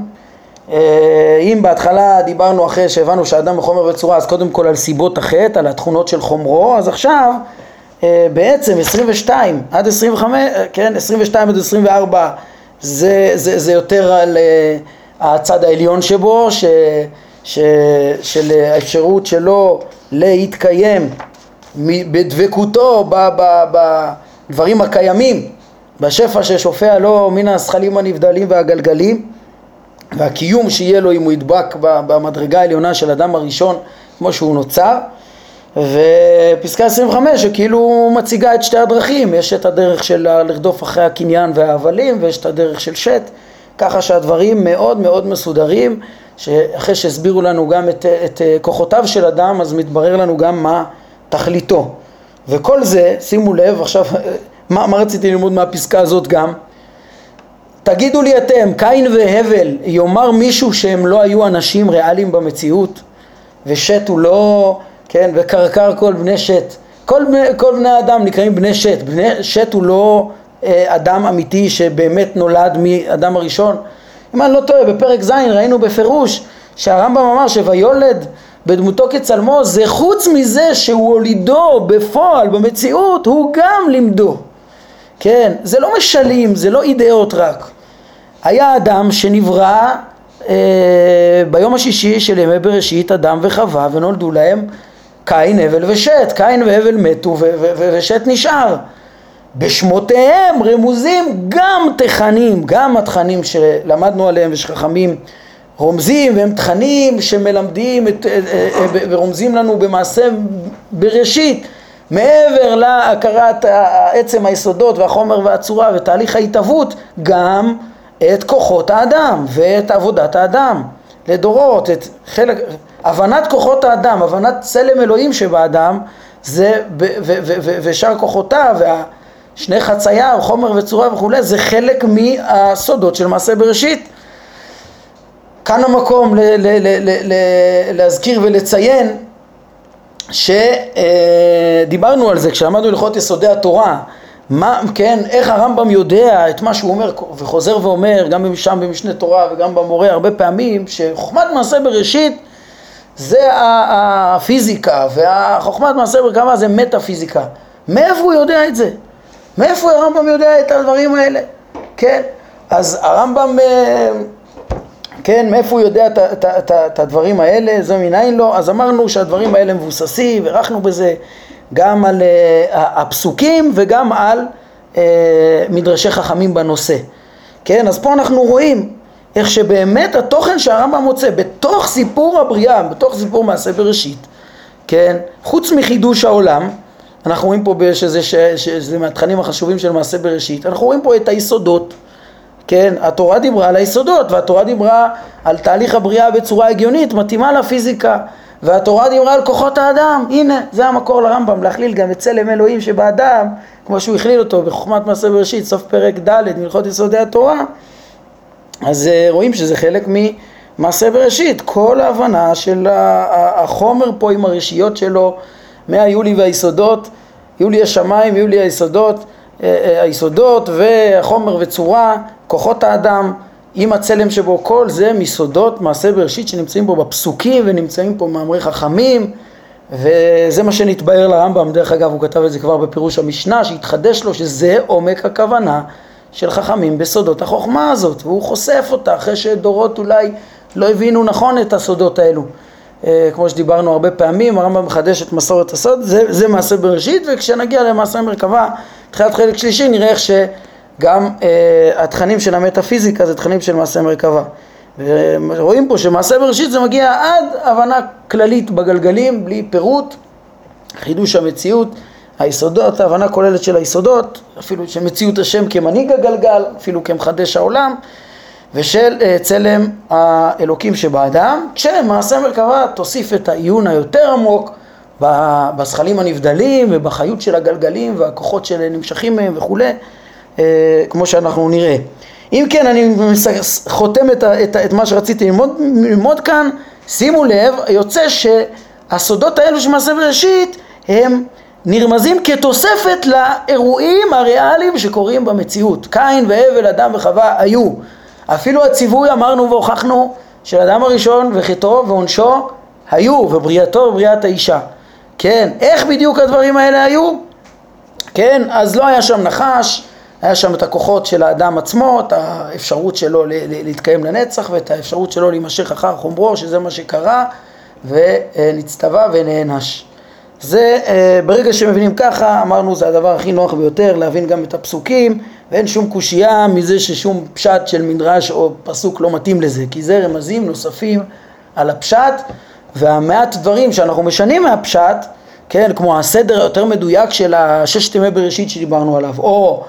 אם בהתחלה דיברנו אחרי שהבנו שהאדם הוא חומר וצורה אז קודם כל על סיבות החטא, על התכונות של חומרו, אז עכשיו אה, בעצם 22 עד 25, אה, כן, 22 עד 24 זה, זה, זה יותר על אה, הצד העליון שבו, ש, ש, של האפשרות שלו להתקיים בדבקותו בדברים הקיימים, בשפע ששופע לו מן הזכלים הנבדלים והגלגלים והקיום שיהיה לו אם הוא ידבק במדרגה העליונה של אדם הראשון כמו שהוא נוצר. ופסקה 25 שכאילו מציגה את שתי הדרכים, יש את הדרך של לרדוף אחרי הקניין וההבלים ויש את הדרך של שת, ככה שהדברים מאוד מאוד מסודרים, שאחרי שהסבירו לנו גם את, את כוחותיו של אדם, אז מתברר לנו גם מה תכליתו. וכל זה, שימו לב, עכשיו, מה, מה רציתי ללמוד מהפסקה הזאת גם? תגידו לי אתם, קין והבל, יאמר מישהו שהם לא היו אנשים ריאליים במציאות? ושת הוא לא... כן, וקרקר כל בני שת. כל, כל בני האדם נקראים בני שת. בני שת הוא לא אה, אדם אמיתי שבאמת נולד מאדם הראשון. אם אני לא טועה, בפרק ז' ראינו בפירוש שהרמב"ם אמר שויולד בדמותו כצלמו זה חוץ מזה שהוא הולידו בפועל במציאות הוא גם לימדו. כן זה לא משלים זה לא אידאות רק. היה אדם שנברא אה, ביום השישי של ימי בראשית אדם וחווה ונולדו להם קין, הבל ושת, קין והבל מתו ושת נשאר. בשמותיהם רמוזים גם תכנים, גם התכנים שלמדנו עליהם ושחכמים רומזים והם תכנים שמלמדים את, אה, אה, אה, ורומזים לנו במעשה בראשית מעבר להכרת עצם היסודות והחומר והצורה ותהליך ההתהוות גם את כוחות האדם ואת עבודת האדם. לדורות, את חלק, הבנת כוחות האדם, הבנת צלם אלוהים שבאדם, זה, ושאר כוחותיו, והשני חצייה, חומר וצורה וכולי, זה חלק מהסודות של מעשה בראשית. כאן המקום ל- ל- ל- ל- להזכיר ולציין שדיברנו על זה כשלמדנו הלכות יסודי התורה מה, כן, איך הרמב"ם יודע את מה שהוא אומר וחוזר ואומר גם שם במשנה תורה וגם במורה הרבה פעמים שחוכמת מעשה בראשית זה הפיזיקה והחוכמת מעשה ברכבה זה מטאפיזיקה מאיפה הוא יודע את זה? מאיפה הרמב"ם יודע את הדברים האלה? כן, אז הרמב"ם, אה, כן, מאיפה הוא יודע את, הדברים האלה? זה מנין לו? אז אמרנו שהדברים האלה מבוססים, הארכנו בזה גם על uh, הפסוקים וגם על uh, מדרשי חכמים בנושא. כן, אז פה אנחנו רואים איך שבאמת התוכן שהרמב"ם מוצא בתוך סיפור הבריאה, בתוך סיפור מעשה בראשית, כן, חוץ מחידוש העולם, אנחנו רואים פה שזה, שזה מהתכנים החשובים של מעשה בראשית, אנחנו רואים פה את היסודות, כן, התורה דיברה על היסודות והתורה דיברה על תהליך הבריאה בצורה הגיונית, מתאימה לפיזיקה. והתורה דיברה על כוחות האדם, הנה זה המקור לרמב"ם, להכליל גם את צלם אלוהים שבאדם, כמו שהוא הכליל אותו בחוכמת מעשה בראשית, סוף פרק ד' מלכות יסודי התורה, אז אה, רואים שזה חלק ממעשה בראשית, כל ההבנה של החומר פה עם הרשיות שלו, מהיולי והיסודות, יולי השמיים, יולי היסודות, אה, אה, היסודות והחומר וצורה, כוחות האדם, עם הצלם שבו, כל זה מסודות מעשה בראשית שנמצאים פה בפסוקים ונמצאים פה מאמרי חכמים וזה מה שנתבהר לרמב"ם, דרך אגב הוא כתב את זה כבר בפירוש המשנה שהתחדש לו שזה עומק הכוונה של חכמים בסודות החוכמה הזאת והוא חושף אותה אחרי שדורות אולי לא הבינו נכון את הסודות האלו כמו שדיברנו הרבה פעמים, הרמב"ם מחדש את מסורת הסוד, זה, זה מעשה בראשית וכשנגיע למעשה מרכבה, תחילת חלק שלישי, נראה איך ש... גם אה, התכנים של המטאפיזיקה זה תכנים של מעשה מרכבה. ורואים פה שמעשה בראשית זה מגיע עד הבנה כללית בגלגלים, בלי פירוט, חידוש המציאות, היסודות, הבנה כוללת של היסודות, אפילו של מציאות השם כמנהיג הגלגל, אפילו כמחדש העולם, ושל אה, צלם האלוקים שבאדם, כשמעשה מרכבה תוסיף את העיון היותר עמוק בזכלים הנבדלים ובחיות של הגלגלים והכוחות שנמשכים מהם וכולי, אה, כמו שאנחנו נראה. אם כן, אני חותם את, את, את מה שרציתי ללמוד, ללמוד כאן, שימו לב, יוצא שהסודות האלו של מעשה בראשית הם נרמזים כתוספת לאירועים הריאליים שקורים במציאות. קין והבל, אדם וחווה היו. אפילו הציווי אמרנו והוכחנו של אדם הראשון וחטאו ועונשו היו, ובריאתו ובריאת האישה. כן, איך בדיוק הדברים האלה היו? כן, אז לא היה שם נחש, היה שם את הכוחות של האדם עצמו, את האפשרות שלו להתקיים לנצח ואת האפשרות שלו להימשך אחר חומרו, שזה מה שקרה, ונצטווה ונענש. זה, אה, ברגע שמבינים ככה, אמרנו זה הדבר הכי נוח ביותר, להבין גם את הפסוקים, ואין שום קושייה מזה ששום פשט של מדרש או פסוק לא מתאים לזה, כי זה רמזים נוספים על הפשט, והמעט דברים שאנחנו משנים מהפשט, כן, כמו הסדר היותר מדויק של הששת ימי בראשית שדיברנו עליו, או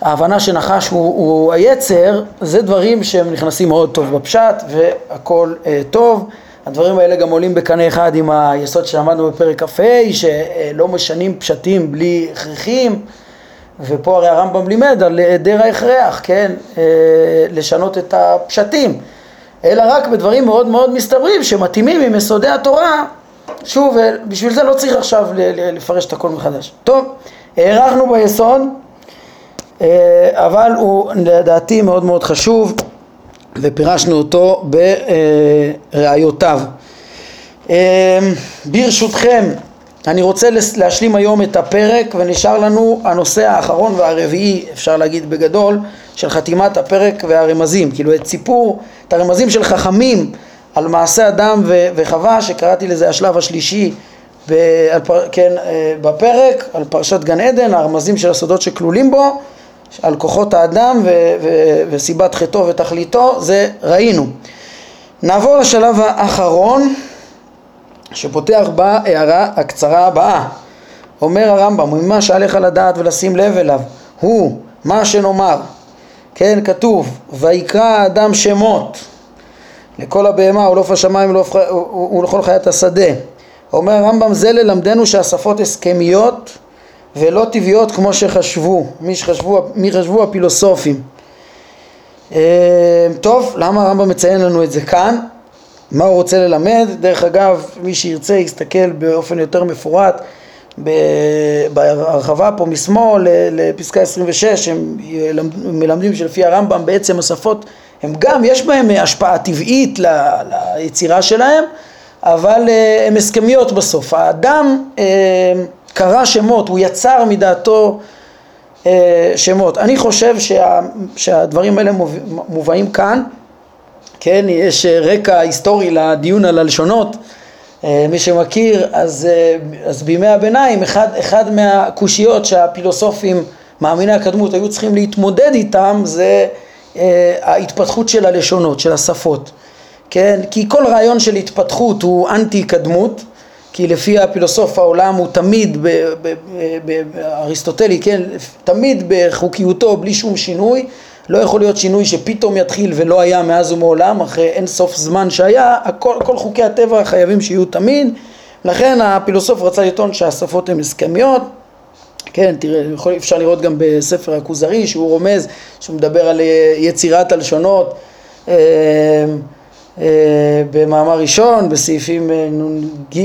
ההבנה שנחש הוא, הוא היצר, זה דברים שהם נכנסים מאוד טוב בפשט והכל אה, טוב. הדברים האלה גם עולים בקנה אחד עם היסוד שלמדנו בפרק כ"ה, שלא משנים פשטים בלי הכרחים, ופה הרי הרמב"ם לימד על היעדר ההכרח, כן, אה, לשנות את הפשטים, אלא רק בדברים מאוד מאוד מסתברים שמתאימים עם יסודי התורה, שוב, אה, בשביל זה לא צריך עכשיו לפרש את הכל מחדש. טוב, הארכנו ביסוד, אה, אבל הוא לדעתי מאוד מאוד חשוב. ופירשנו אותו בראיותיו. אמ, ברשותכם, אני רוצה להשלים היום את הפרק ונשאר לנו הנושא האחרון והרביעי, אפשר להגיד בגדול, של חתימת הפרק והרמזים, כאילו את סיפור, את הרמזים של חכמים על מעשה אדם וחווה, שקראתי לזה השלב השלישי כן, אה, בפרק, על פרשת גן עדן, הרמזים של הסודות שכלולים בו, על כוחות האדם ו- ו- וסיבת חטאו ותכליתו, זה ראינו. נעבור לשלב האחרון שפותח בהערה הקצרה הבאה. אומר הרמב"ם, ממה שעליך לדעת ולשים לב אליו, הוא מה שנאמר, כן, כתוב, ויקרא האדם שמות לכל הבהמה ולעוף השמיים ולכל חיית השדה. אומר הרמב"ם, זה ללמדנו שהשפות הסכמיות ולא טבעיות כמו שחשבו, מי שחשבו, מי חשבו הפילוסופים. אה, טוב, למה הרמב"ם מציין לנו את זה כאן? מה הוא רוצה ללמד? דרך אגב, מי שירצה יסתכל באופן יותר מפורט בהרחבה פה משמאל לפסקה 26, הם מלמדים שלפי הרמב"ם בעצם השפות הם גם, יש בהם השפעה טבעית ליצירה שלהם, אבל אה, הן הסכמיות בסוף. האדם אה, קרא שמות, הוא יצר מדעתו אה, שמות. אני חושב שה, שהדברים האלה מובאים כאן, כן, יש רקע היסטורי לדיון על הלשונות, אה, מי שמכיר, אז, אה, אז בימי הביניים אחד, אחד מהקושיות שהפילוסופים מאמיני הקדמות היו צריכים להתמודד איתם זה ההתפתחות של הלשונות, של השפות, כן, כי כל רעיון של התפתחות הוא אנטי קדמות כי לפי הפילוסוף העולם הוא תמיד, באריסטוטלי, כן, תמיד בחוקיותו בלי שום שינוי, לא יכול להיות שינוי שפתאום יתחיל ולא היה מאז ומעולם, אחרי אין סוף זמן שהיה, הכל, כל חוקי הטבע חייבים שיהיו תמיד, לכן הפילוסוף רצה לטעון שהשפות הן הסכמיות, כן, תראה, יכול, אפשר לראות גם בספר הכוזרי שהוא רומז, שהוא מדבר על יצירת הלשונות. אה, אה, במאמר ראשון, בסעיפים אה, נ"ג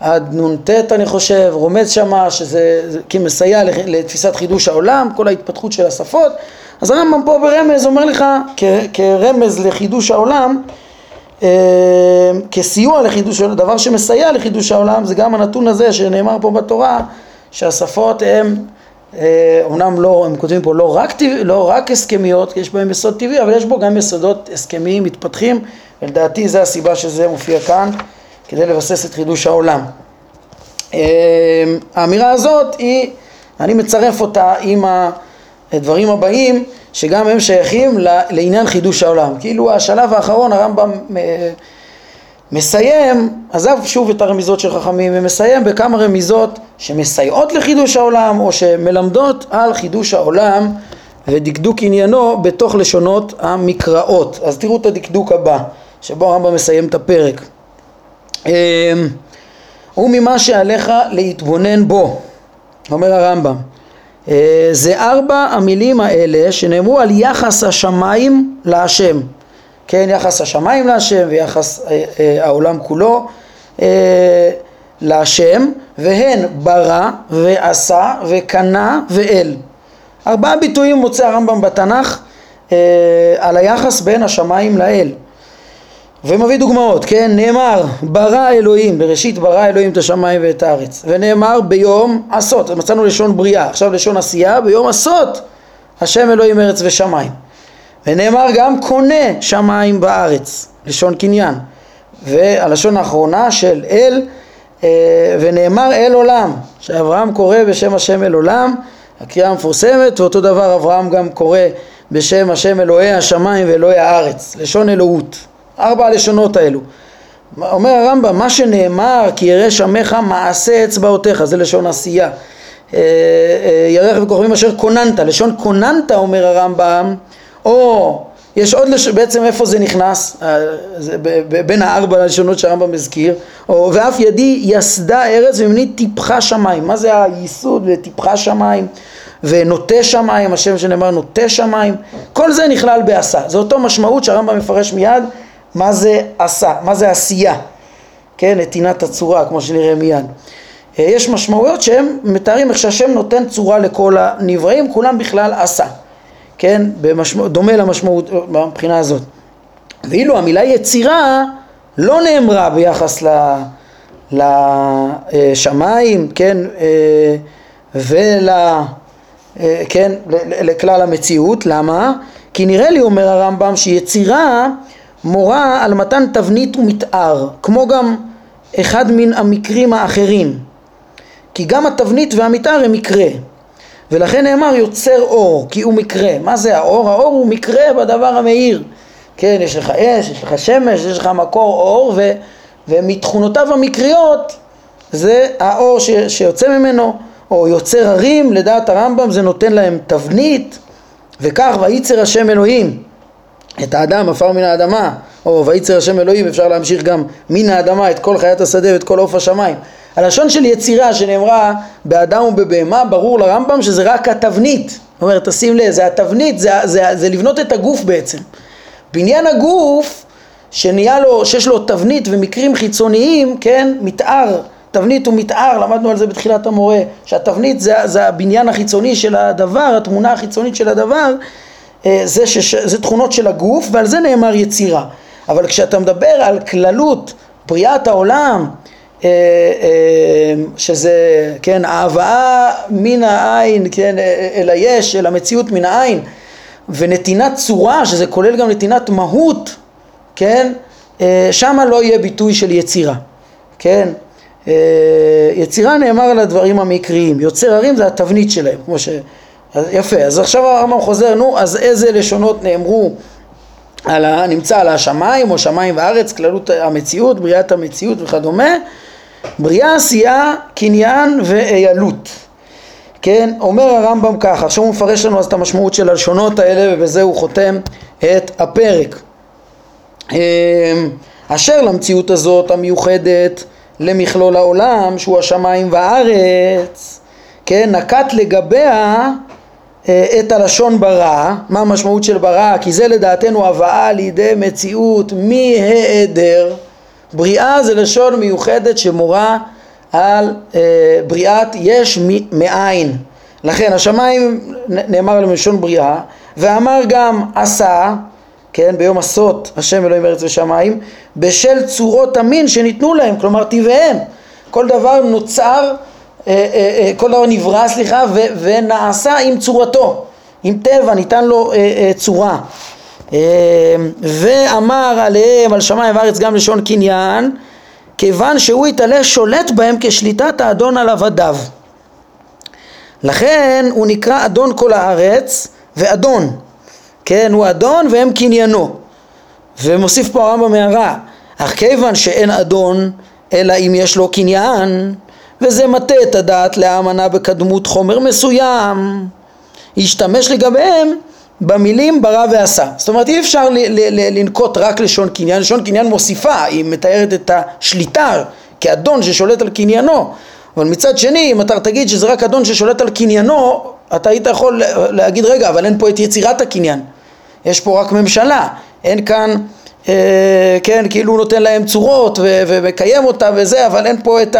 עד נ"ט אני חושב, רומז שמה שזה כמסייע לתפיסת חידוש העולם, כל ההתפתחות של השפות, אז הרמב"ם פה ברמז אומר לך כרמז לחידוש העולם, אה, כסיוע לחידוש העולם, דבר שמסייע לחידוש העולם זה גם הנתון הזה שנאמר פה בתורה שהשפות הן אומנם לא, הם כותבים פה לא רק, לא רק הסכמיות, יש בהם יסוד טבעי, אבל יש בו גם יסודות הסכמיים מתפתחים, ולדעתי זה הסיבה שזה מופיע כאן, כדי לבסס את חידוש העולם. אמ, האמירה הזאת היא, אני מצרף אותה עם הדברים הבאים, שגם הם שייכים לעניין חידוש העולם. כאילו השלב האחרון הרמב"ם אה, מסיים, עזב שוב את הרמיזות של חכמים ומסיים בכמה רמיזות שמסייעות לחידוש העולם או שמלמדות על חידוש העולם ודקדוק עניינו בתוך לשונות המקראות. אז תראו את הדקדוק הבא שבו הרמב"ם מסיים את הפרק. אמ, וממה שעליך להתבונן בו, אומר הרמב"ם. אה, זה ארבע המילים האלה שנאמרו על יחס השמיים להשם, כן, יחס השמיים להשם ויחס אה, אה, העולם כולו להשם, והן ברא ועשה וקנה ואל. ארבעה ביטויים מוצא הרמב"ם בתנ"ך על היחס בין השמיים לאל. ומביא דוגמאות, כן? נאמר ברא אלוהים, בראשית ברא אלוהים את השמיים ואת הארץ ונאמר ביום עשות, מצאנו לשון בריאה, עכשיו לשון עשייה, ביום עשות השם אלוהים ארץ ושמיים ונאמר גם קונה שמיים בארץ, לשון קניין והלשון האחרונה של אל אה, ונאמר אל עולם, שאברהם קורא בשם השם אל עולם, הקריאה המפורסמת ואותו דבר אברהם גם קורא בשם השם אלוהי השמיים ואלוהי הארץ, לשון אלוהות ארבע הלשונות האלו. אומר הרמב"ם, מה שנאמר כי ירא שמך מעשה אצבעותיך, זה לשון עשייה. אה, אה, ירח וכוכבים אשר כוננת, לשון כוננת אומר הרמב"ם, או יש עוד, לש... בעצם איפה זה נכנס? אה, זה בין הארבע הלשונות שהרמב"ם הזכיר, או ואף ידי יסדה ארץ וממני טיפחה שמיים, מה זה הייסוד וטיפחה שמיים? ונוטה שמיים, השם שנאמר נוטה שמיים, כל זה נכלל בעשה, זה אותו משמעות שהרמב"ם מפרש מיד מה זה עשה, מה זה עשייה, כן, נתינת הצורה, כמו שנראה מיד. אה, יש משמעויות שהם מתארים איך שהשם נותן צורה לכל הנבראים, כולם בכלל עשה, כן, במשמע, דומה למשמעות מבחינה הזאת. ואילו המילה יצירה לא נאמרה ביחס לשמיים, כן, אה, ול... אה, כן, לכלל המציאות, למה? כי נראה לי, אומר הרמב"ם, שיצירה מורה על מתן תבנית ומתאר, כמו גם אחד מן המקרים האחרים. כי גם התבנית והמתאר הם מקרה. ולכן נאמר יוצר אור, כי הוא מקרה. מה זה האור? האור הוא מקרה בדבר המאיר. כן, יש לך אש, יש לך שמש, יש לך מקור אור, ו, ומתכונותיו המקריות זה האור ש, שיוצא ממנו, או יוצר הרים, לדעת הרמב"ם זה נותן להם תבנית, וכך וייצר השם אלוהים. את האדם עפר מן האדמה, או וייצר השם אלוהים, אפשר להמשיך גם מן האדמה את כל חיית השדה ואת כל עוף השמיים. הלשון של יצירה שנאמרה באדם ובבהמה, ברור לרמב"ם שזה רק התבנית. זאת אומרת, תשים לב, זה התבנית, זה, זה, זה לבנות את הגוף בעצם. בניין הגוף, שנהיה לו, שיש לו תבנית ומקרים חיצוניים, כן, מתאר, תבנית ומתאר, למדנו על זה בתחילת המורה, שהתבנית זה, זה הבניין החיצוני של הדבר, התמונה החיצונית של הדבר, אה, זה, שש, זה תכונות של הגוף ועל זה נאמר יצירה אבל כשאתה מדבר על כללות בריאת העולם שזה כן ההבאה מן העין כן אל היש אל המציאות מן העין. ונתינת צורה שזה כולל גם נתינת מהות כן שמה לא יהיה ביטוי של יצירה כן? יצירה נאמר על הדברים המקריים. יוצר הרים זה התבנית שלהם כמו ש... אז יפה, אז עכשיו הרמב"ם חוזר, נו, אז איזה לשונות נאמרו על ה, נמצא על השמיים או שמיים וארץ, כללות המציאות, בריאת המציאות וכדומה, בריאה, עשייה, קניין ואיילות. כן, אומר הרמב"ם ככה, עכשיו הוא מפרש לנו אז את המשמעות של הלשונות האלה ובזה הוא חותם את הפרק. אמ, אשר למציאות הזאת המיוחדת למכלול העולם שהוא השמיים והארץ, כן, נקט לגביה אה, את הלשון ברא, מה המשמעות של ברא? כי זה לדעתנו הבאה לידי מציאות מהיעדר. בריאה זה לשון מיוחדת שמורה על אה, בריאת יש מאין. לכן השמיים נאמר למשון בריאה, ואמר גם עשה, כן, ביום עשות השם אלוהים ארץ ושמיים, בשל צורות המין שניתנו להם, כלומר טבעיהם. כל דבר נוצר אה, אה, אה, כל דבר נברא, סליחה, ונעשה עם צורתו, עם טבע, ניתן לו צורה. ואמר עליהם, על שמיים וארץ גם לשון קניין, כיוון שהוא יתעלה שולט בהם כשליטת האדון על עבדיו. לכן הוא נקרא אדון כל הארץ ואדון, כן, הוא אדון והם קניינו. ומוסיף פה הרמב"ם הערה, אך כיוון שאין אדון אלא אם יש לו קניין, וזה מטה את הדעת להאמנה בקדמות חומר מסוים, ישתמש לגביהם במילים ברא ועשה. זאת אומרת אי אפשר ל- ל- ל- לנקוט רק לשון קניין, לשון קניין מוסיפה, היא מתארת את השליטה, כאדון ששולט על קניינו. אבל מצד שני אם אתה תגיד שזה רק אדון ששולט על קניינו אתה היית יכול להגיד רגע אבל אין פה את יצירת הקניין. יש פה רק ממשלה. אין כאן אה, כן כאילו נותן להם צורות ומקיים אותה וזה אבל אין פה את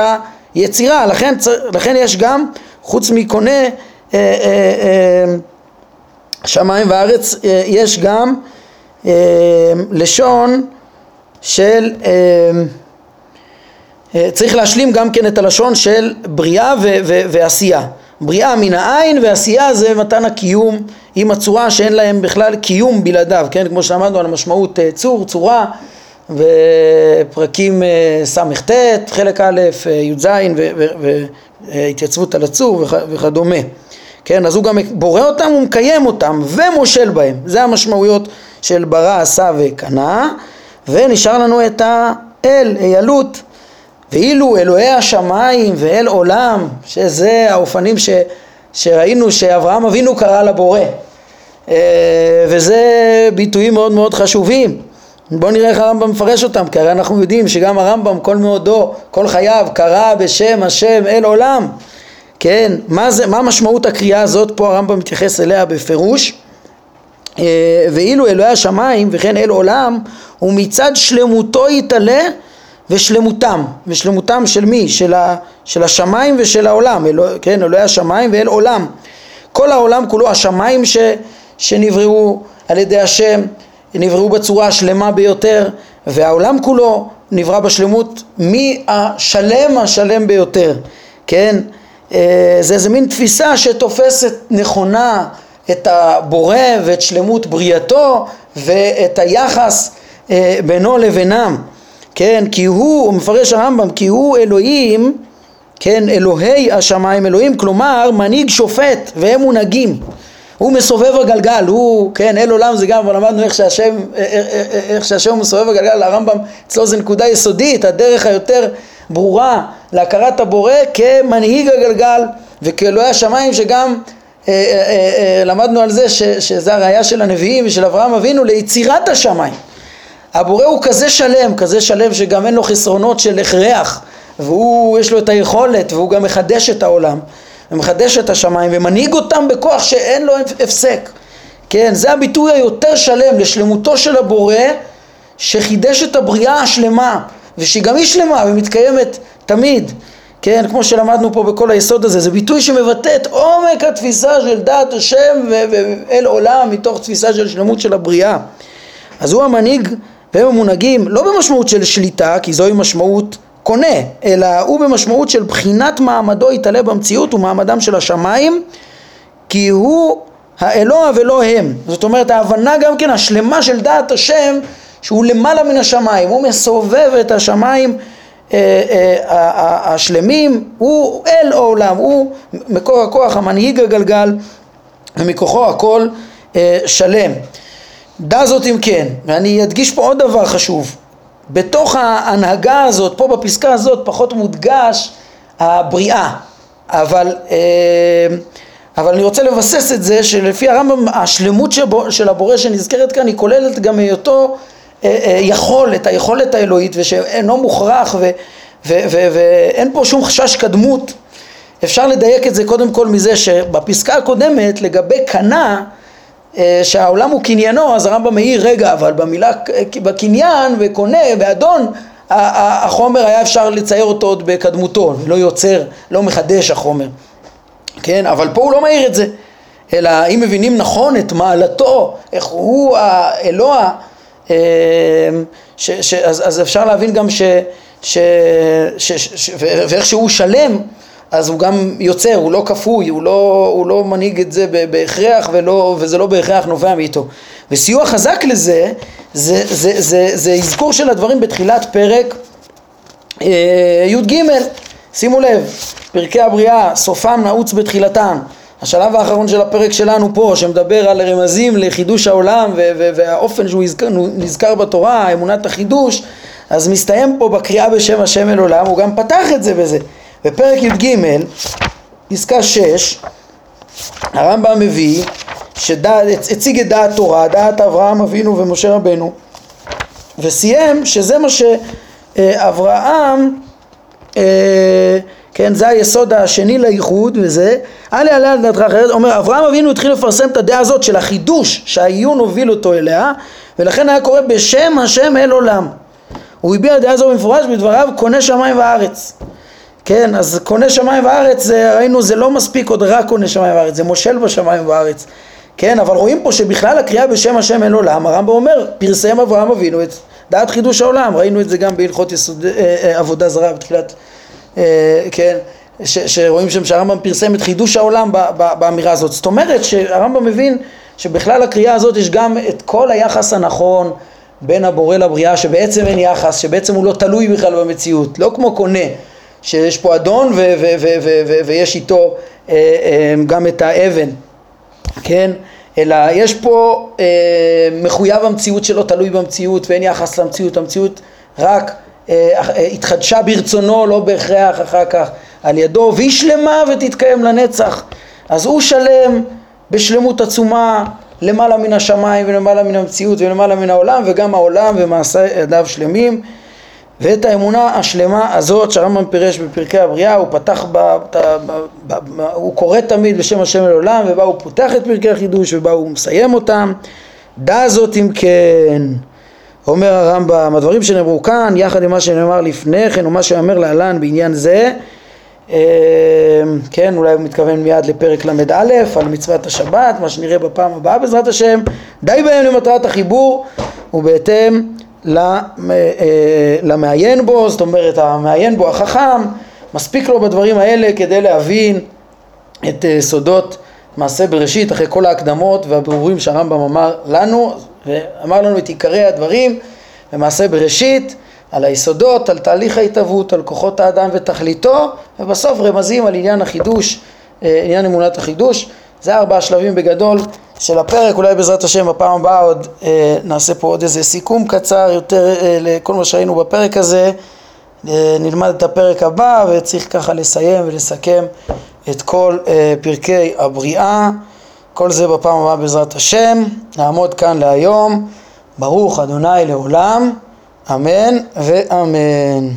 היצירה. לכן, לכן יש גם חוץ מקונה אה, אה, אה, שמיים וארץ אה, יש גם אה, לשון של אה, צריך להשלים גם כן את הלשון של בריאה ו- ו- ועשייה בריאה מן העין ועשייה זה מתן הקיום עם הצורה שאין להם בכלל קיום בלעדיו, כן? כמו שלמדנו על משמעות צור, צורה ופרקים ס"ט, חלק א', י"ז והתייצבות על הצור וכדומה. כן, אז הוא גם בורא אותם ומקיים אותם ומושל בהם, זה המשמעויות של ברא, עשה וקנה ונשאר לנו את האל, איילות ואילו אלוהי השמיים ואל עולם, שזה האופנים ש, שראינו שאברהם אבינו קרא לבורא, אה, וזה ביטויים מאוד מאוד חשובים. בואו נראה איך הרמב"ם מפרש אותם, כי הרי אנחנו יודעים שגם הרמב"ם כל מאודו, כל חייו, קרא בשם השם אל עולם. כן, מה, זה, מה משמעות הקריאה הזאת? פה הרמב"ם מתייחס אליה בפירוש. אה, ואילו אלוהי השמיים וכן אל עולם, ומצד שלמותו יתעלה ושלמותם, ושלמותם של מי? של, ה, של השמיים ושל העולם, אלוה, כן, אלוהי השמיים ואל עולם. כל העולם כולו, השמיים ש, שנבראו על ידי השם, נבראו בצורה השלמה ביותר, והעולם כולו נברא בשלמות מהשלם השלם ביותר, כן? אה, זה איזה מין תפיסה שתופסת נכונה את הבורא ואת שלמות בריאתו ואת היחס אה, בינו לבינם. כן, כי הוא, הוא מפרש הרמב"ם, כי הוא אלוהים, כן, אלוהי השמיים אלוהים, כלומר מנהיג שופט והם מונהגים. הוא מסובב הגלגל, הוא, כן, אל עולם זה גם, אבל למדנו איך שהשם, איך שהשם מסובב הגלגל, הרמב"ם אצלו זה נקודה יסודית, הדרך היותר ברורה להכרת הבורא כמנהיג הגלגל וכאלוהי השמיים שגם אה, אה, אה, למדנו על זה ש, שזה הראייה של הנביאים ושל אברהם אבינו ליצירת השמיים. הבורא הוא כזה שלם, כזה שלם שגם אין לו חסרונות של הכרח והוא יש לו את היכולת והוא גם מחדש את העולם ומחדש את השמיים ומנהיג אותם בכוח שאין לו הפסק. כן, זה הביטוי היותר שלם לשלמותו של הבורא שחידש את הבריאה השלמה ושגם היא שלמה ומתקיימת תמיד כן, כמו שלמדנו פה בכל היסוד הזה, זה ביטוי שמבטא את עומק התפיסה של דעת השם ואל עולם מתוך תפיסה של שלמות של הבריאה. אז הוא המנהיג והם המונהגים לא במשמעות של שליטה, כי זוהי משמעות קונה, אלא הוא במשמעות של בחינת מעמדו יתעלה במציאות ומעמדם של השמיים, כי הוא האלוה ולא הם. זאת אומרת ההבנה גם כן השלמה של דעת השם שהוא למעלה מן השמיים, הוא מסובב את השמיים השלמים, הוא אל העולם, הוא מקור הכוח, המנהיג הגלגל ומכוחו הכל אה, שלם. דע זאת אם כן, ואני אדגיש פה עוד דבר חשוב, בתוך ההנהגה הזאת, פה בפסקה הזאת פחות מודגש הבריאה, אבל, אה, אבל אני רוצה לבסס את זה שלפי הרמב"ם השלמות של הבורא שנזכרת כאן היא כוללת גם היותו אה, אה, יכולת, היכולת האלוהית ושאינו מוכרח ואין פה שום חשש קדמות. אפשר לדייק את זה קודם כל מזה שבפסקה הקודמת לגבי קנה אה, שהעולם הוא קניינו, אז הרמב"ם מעיר, רגע, אבל במילה, בקניין וקונה, באדון, החומר היה אפשר לצייר אותו עוד בקדמותו, לא יוצר, לא מחדש החומר, כן, אבל פה הוא לא מעיר את זה, אלא אם מבינים נכון את מעלתו, איך הוא האלוה, ש, ש, אז, אז אפשר להבין גם ש... ש, ש, ש, ש, ואיך שהוא שלם אז הוא גם יוצר, הוא לא כפוי, הוא לא, הוא לא מנהיג את זה בהכרח ולא, וזה לא בהכרח נובע מאיתו. וסיוע חזק לזה, זה, זה, זה, זה, זה אזכור של הדברים בתחילת פרק אה, י"ג, שימו לב, פרקי הבריאה, סופם נעוץ בתחילתם. השלב האחרון של הפרק שלנו פה, שמדבר על רמזים לחידוש העולם והאופן שהוא נזכר, נזכר בתורה, אמונת החידוש, אז מסתיים פה בקריאה בשם השם אל עולם, הוא גם פתח את זה בזה. בפרק י"ג, פסקה 6, הרמב"ם מביא, שהציג את דעת תורה, דעת אברהם אבינו ומשה רבנו, וסיים שזה מה שאברהם כן, זה היסוד השני לייחוד וזה, אל יעלה על דעתך אחרת, אומר אברהם אבינו התחיל לפרסם את הדעה הזאת של החידוש שהעיון הוביל אותו אליה ולכן היה קורא בשם השם אל עולם. הוא הביע דעה זו במפורש בדבריו קונה שמיים וארץ כן, אז קונה שמיים וארץ, ראינו זה לא מספיק עוד רק קונה שמיים וארץ, זה מושל בשמיים וארץ. כן, אבל רואים פה שבכלל הקריאה בשם השם אל עולם, הרמב"ם אומר, פרסם אברהם אבינו את דעת חידוש העולם, ראינו את זה גם בהלכות יסוד, אה, אה, עבודה זרה בתחילת, אה, כן, ש, שרואים שם שהרמב"ם פרסם את חידוש העולם ב, ב, באמירה הזאת, זאת אומרת שהרמב"ם מבין שבכלל הקריאה הזאת יש גם את כל היחס הנכון בין הבורא לבריאה, שבעצם אין יחס, שבעצם הוא לא תלוי בכלל במציאות, לא כמו קונה, שיש פה אדון ו- ו- ו- ויש איתו אה, אה, גם את האבן, כן? אלא יש פה אה, מחויב המציאות שלו תלוי במציאות ואין יחס למציאות, המציאות רק אה, אה, התחדשה ברצונו, לא בהכרח אחר כך על ידו, והיא שלמה ותתקיים לנצח. אז הוא שלם בשלמות עצומה למעלה מן השמיים ולמעלה מן המציאות ולמעלה מן העולם וגם העולם ומעשה ידיו שלמים. ואת האמונה השלמה הזאת שהרמב"ם פירש בפרקי הבריאה הוא פתח, ב, ב, ב, ב, ב, הוא קורא תמיד בשם השם לעולם ובה הוא פותח את פרקי החידוש ובה הוא מסיים אותם. דע זאת אם כן אומר הרמב"ם הדברים שנאמרו כאן יחד עם מה שנאמר לפני כן ומה שאומר להלן בעניין זה אה, כן אולי הוא מתכוון מיד לפרק ל"א על מצוות השבת מה שנראה בפעם הבאה בעזרת השם. די בהם למטרת החיבור ובהתאם אה, למעיין בו, זאת אומרת המעיין בו החכם, מספיק לו בדברים האלה כדי להבין את אה, סודות מעשה בראשית אחרי כל ההקדמות והבירורים שהרמב"ם אמר לנו ואמר לנו את עיקרי הדברים במעשה בראשית על היסודות, על תהליך ההתהוות, על כוחות האדם ותכליתו ובסוף רמזים על עניין החידוש, אה, עניין אמונת החידוש. זה ארבעה שלבים בגדול של הפרק, אולי בעזרת השם בפעם הבאה עוד אה, נעשה פה עוד איזה סיכום קצר יותר אה, לכל מה שראינו בפרק הזה, אה, נלמד את הפרק הבא וצריך ככה לסיים ולסכם את כל אה, פרקי הבריאה, כל זה בפעם הבאה בעזרת השם, נעמוד כאן להיום, ברוך אדוני לעולם, אמן ואמן.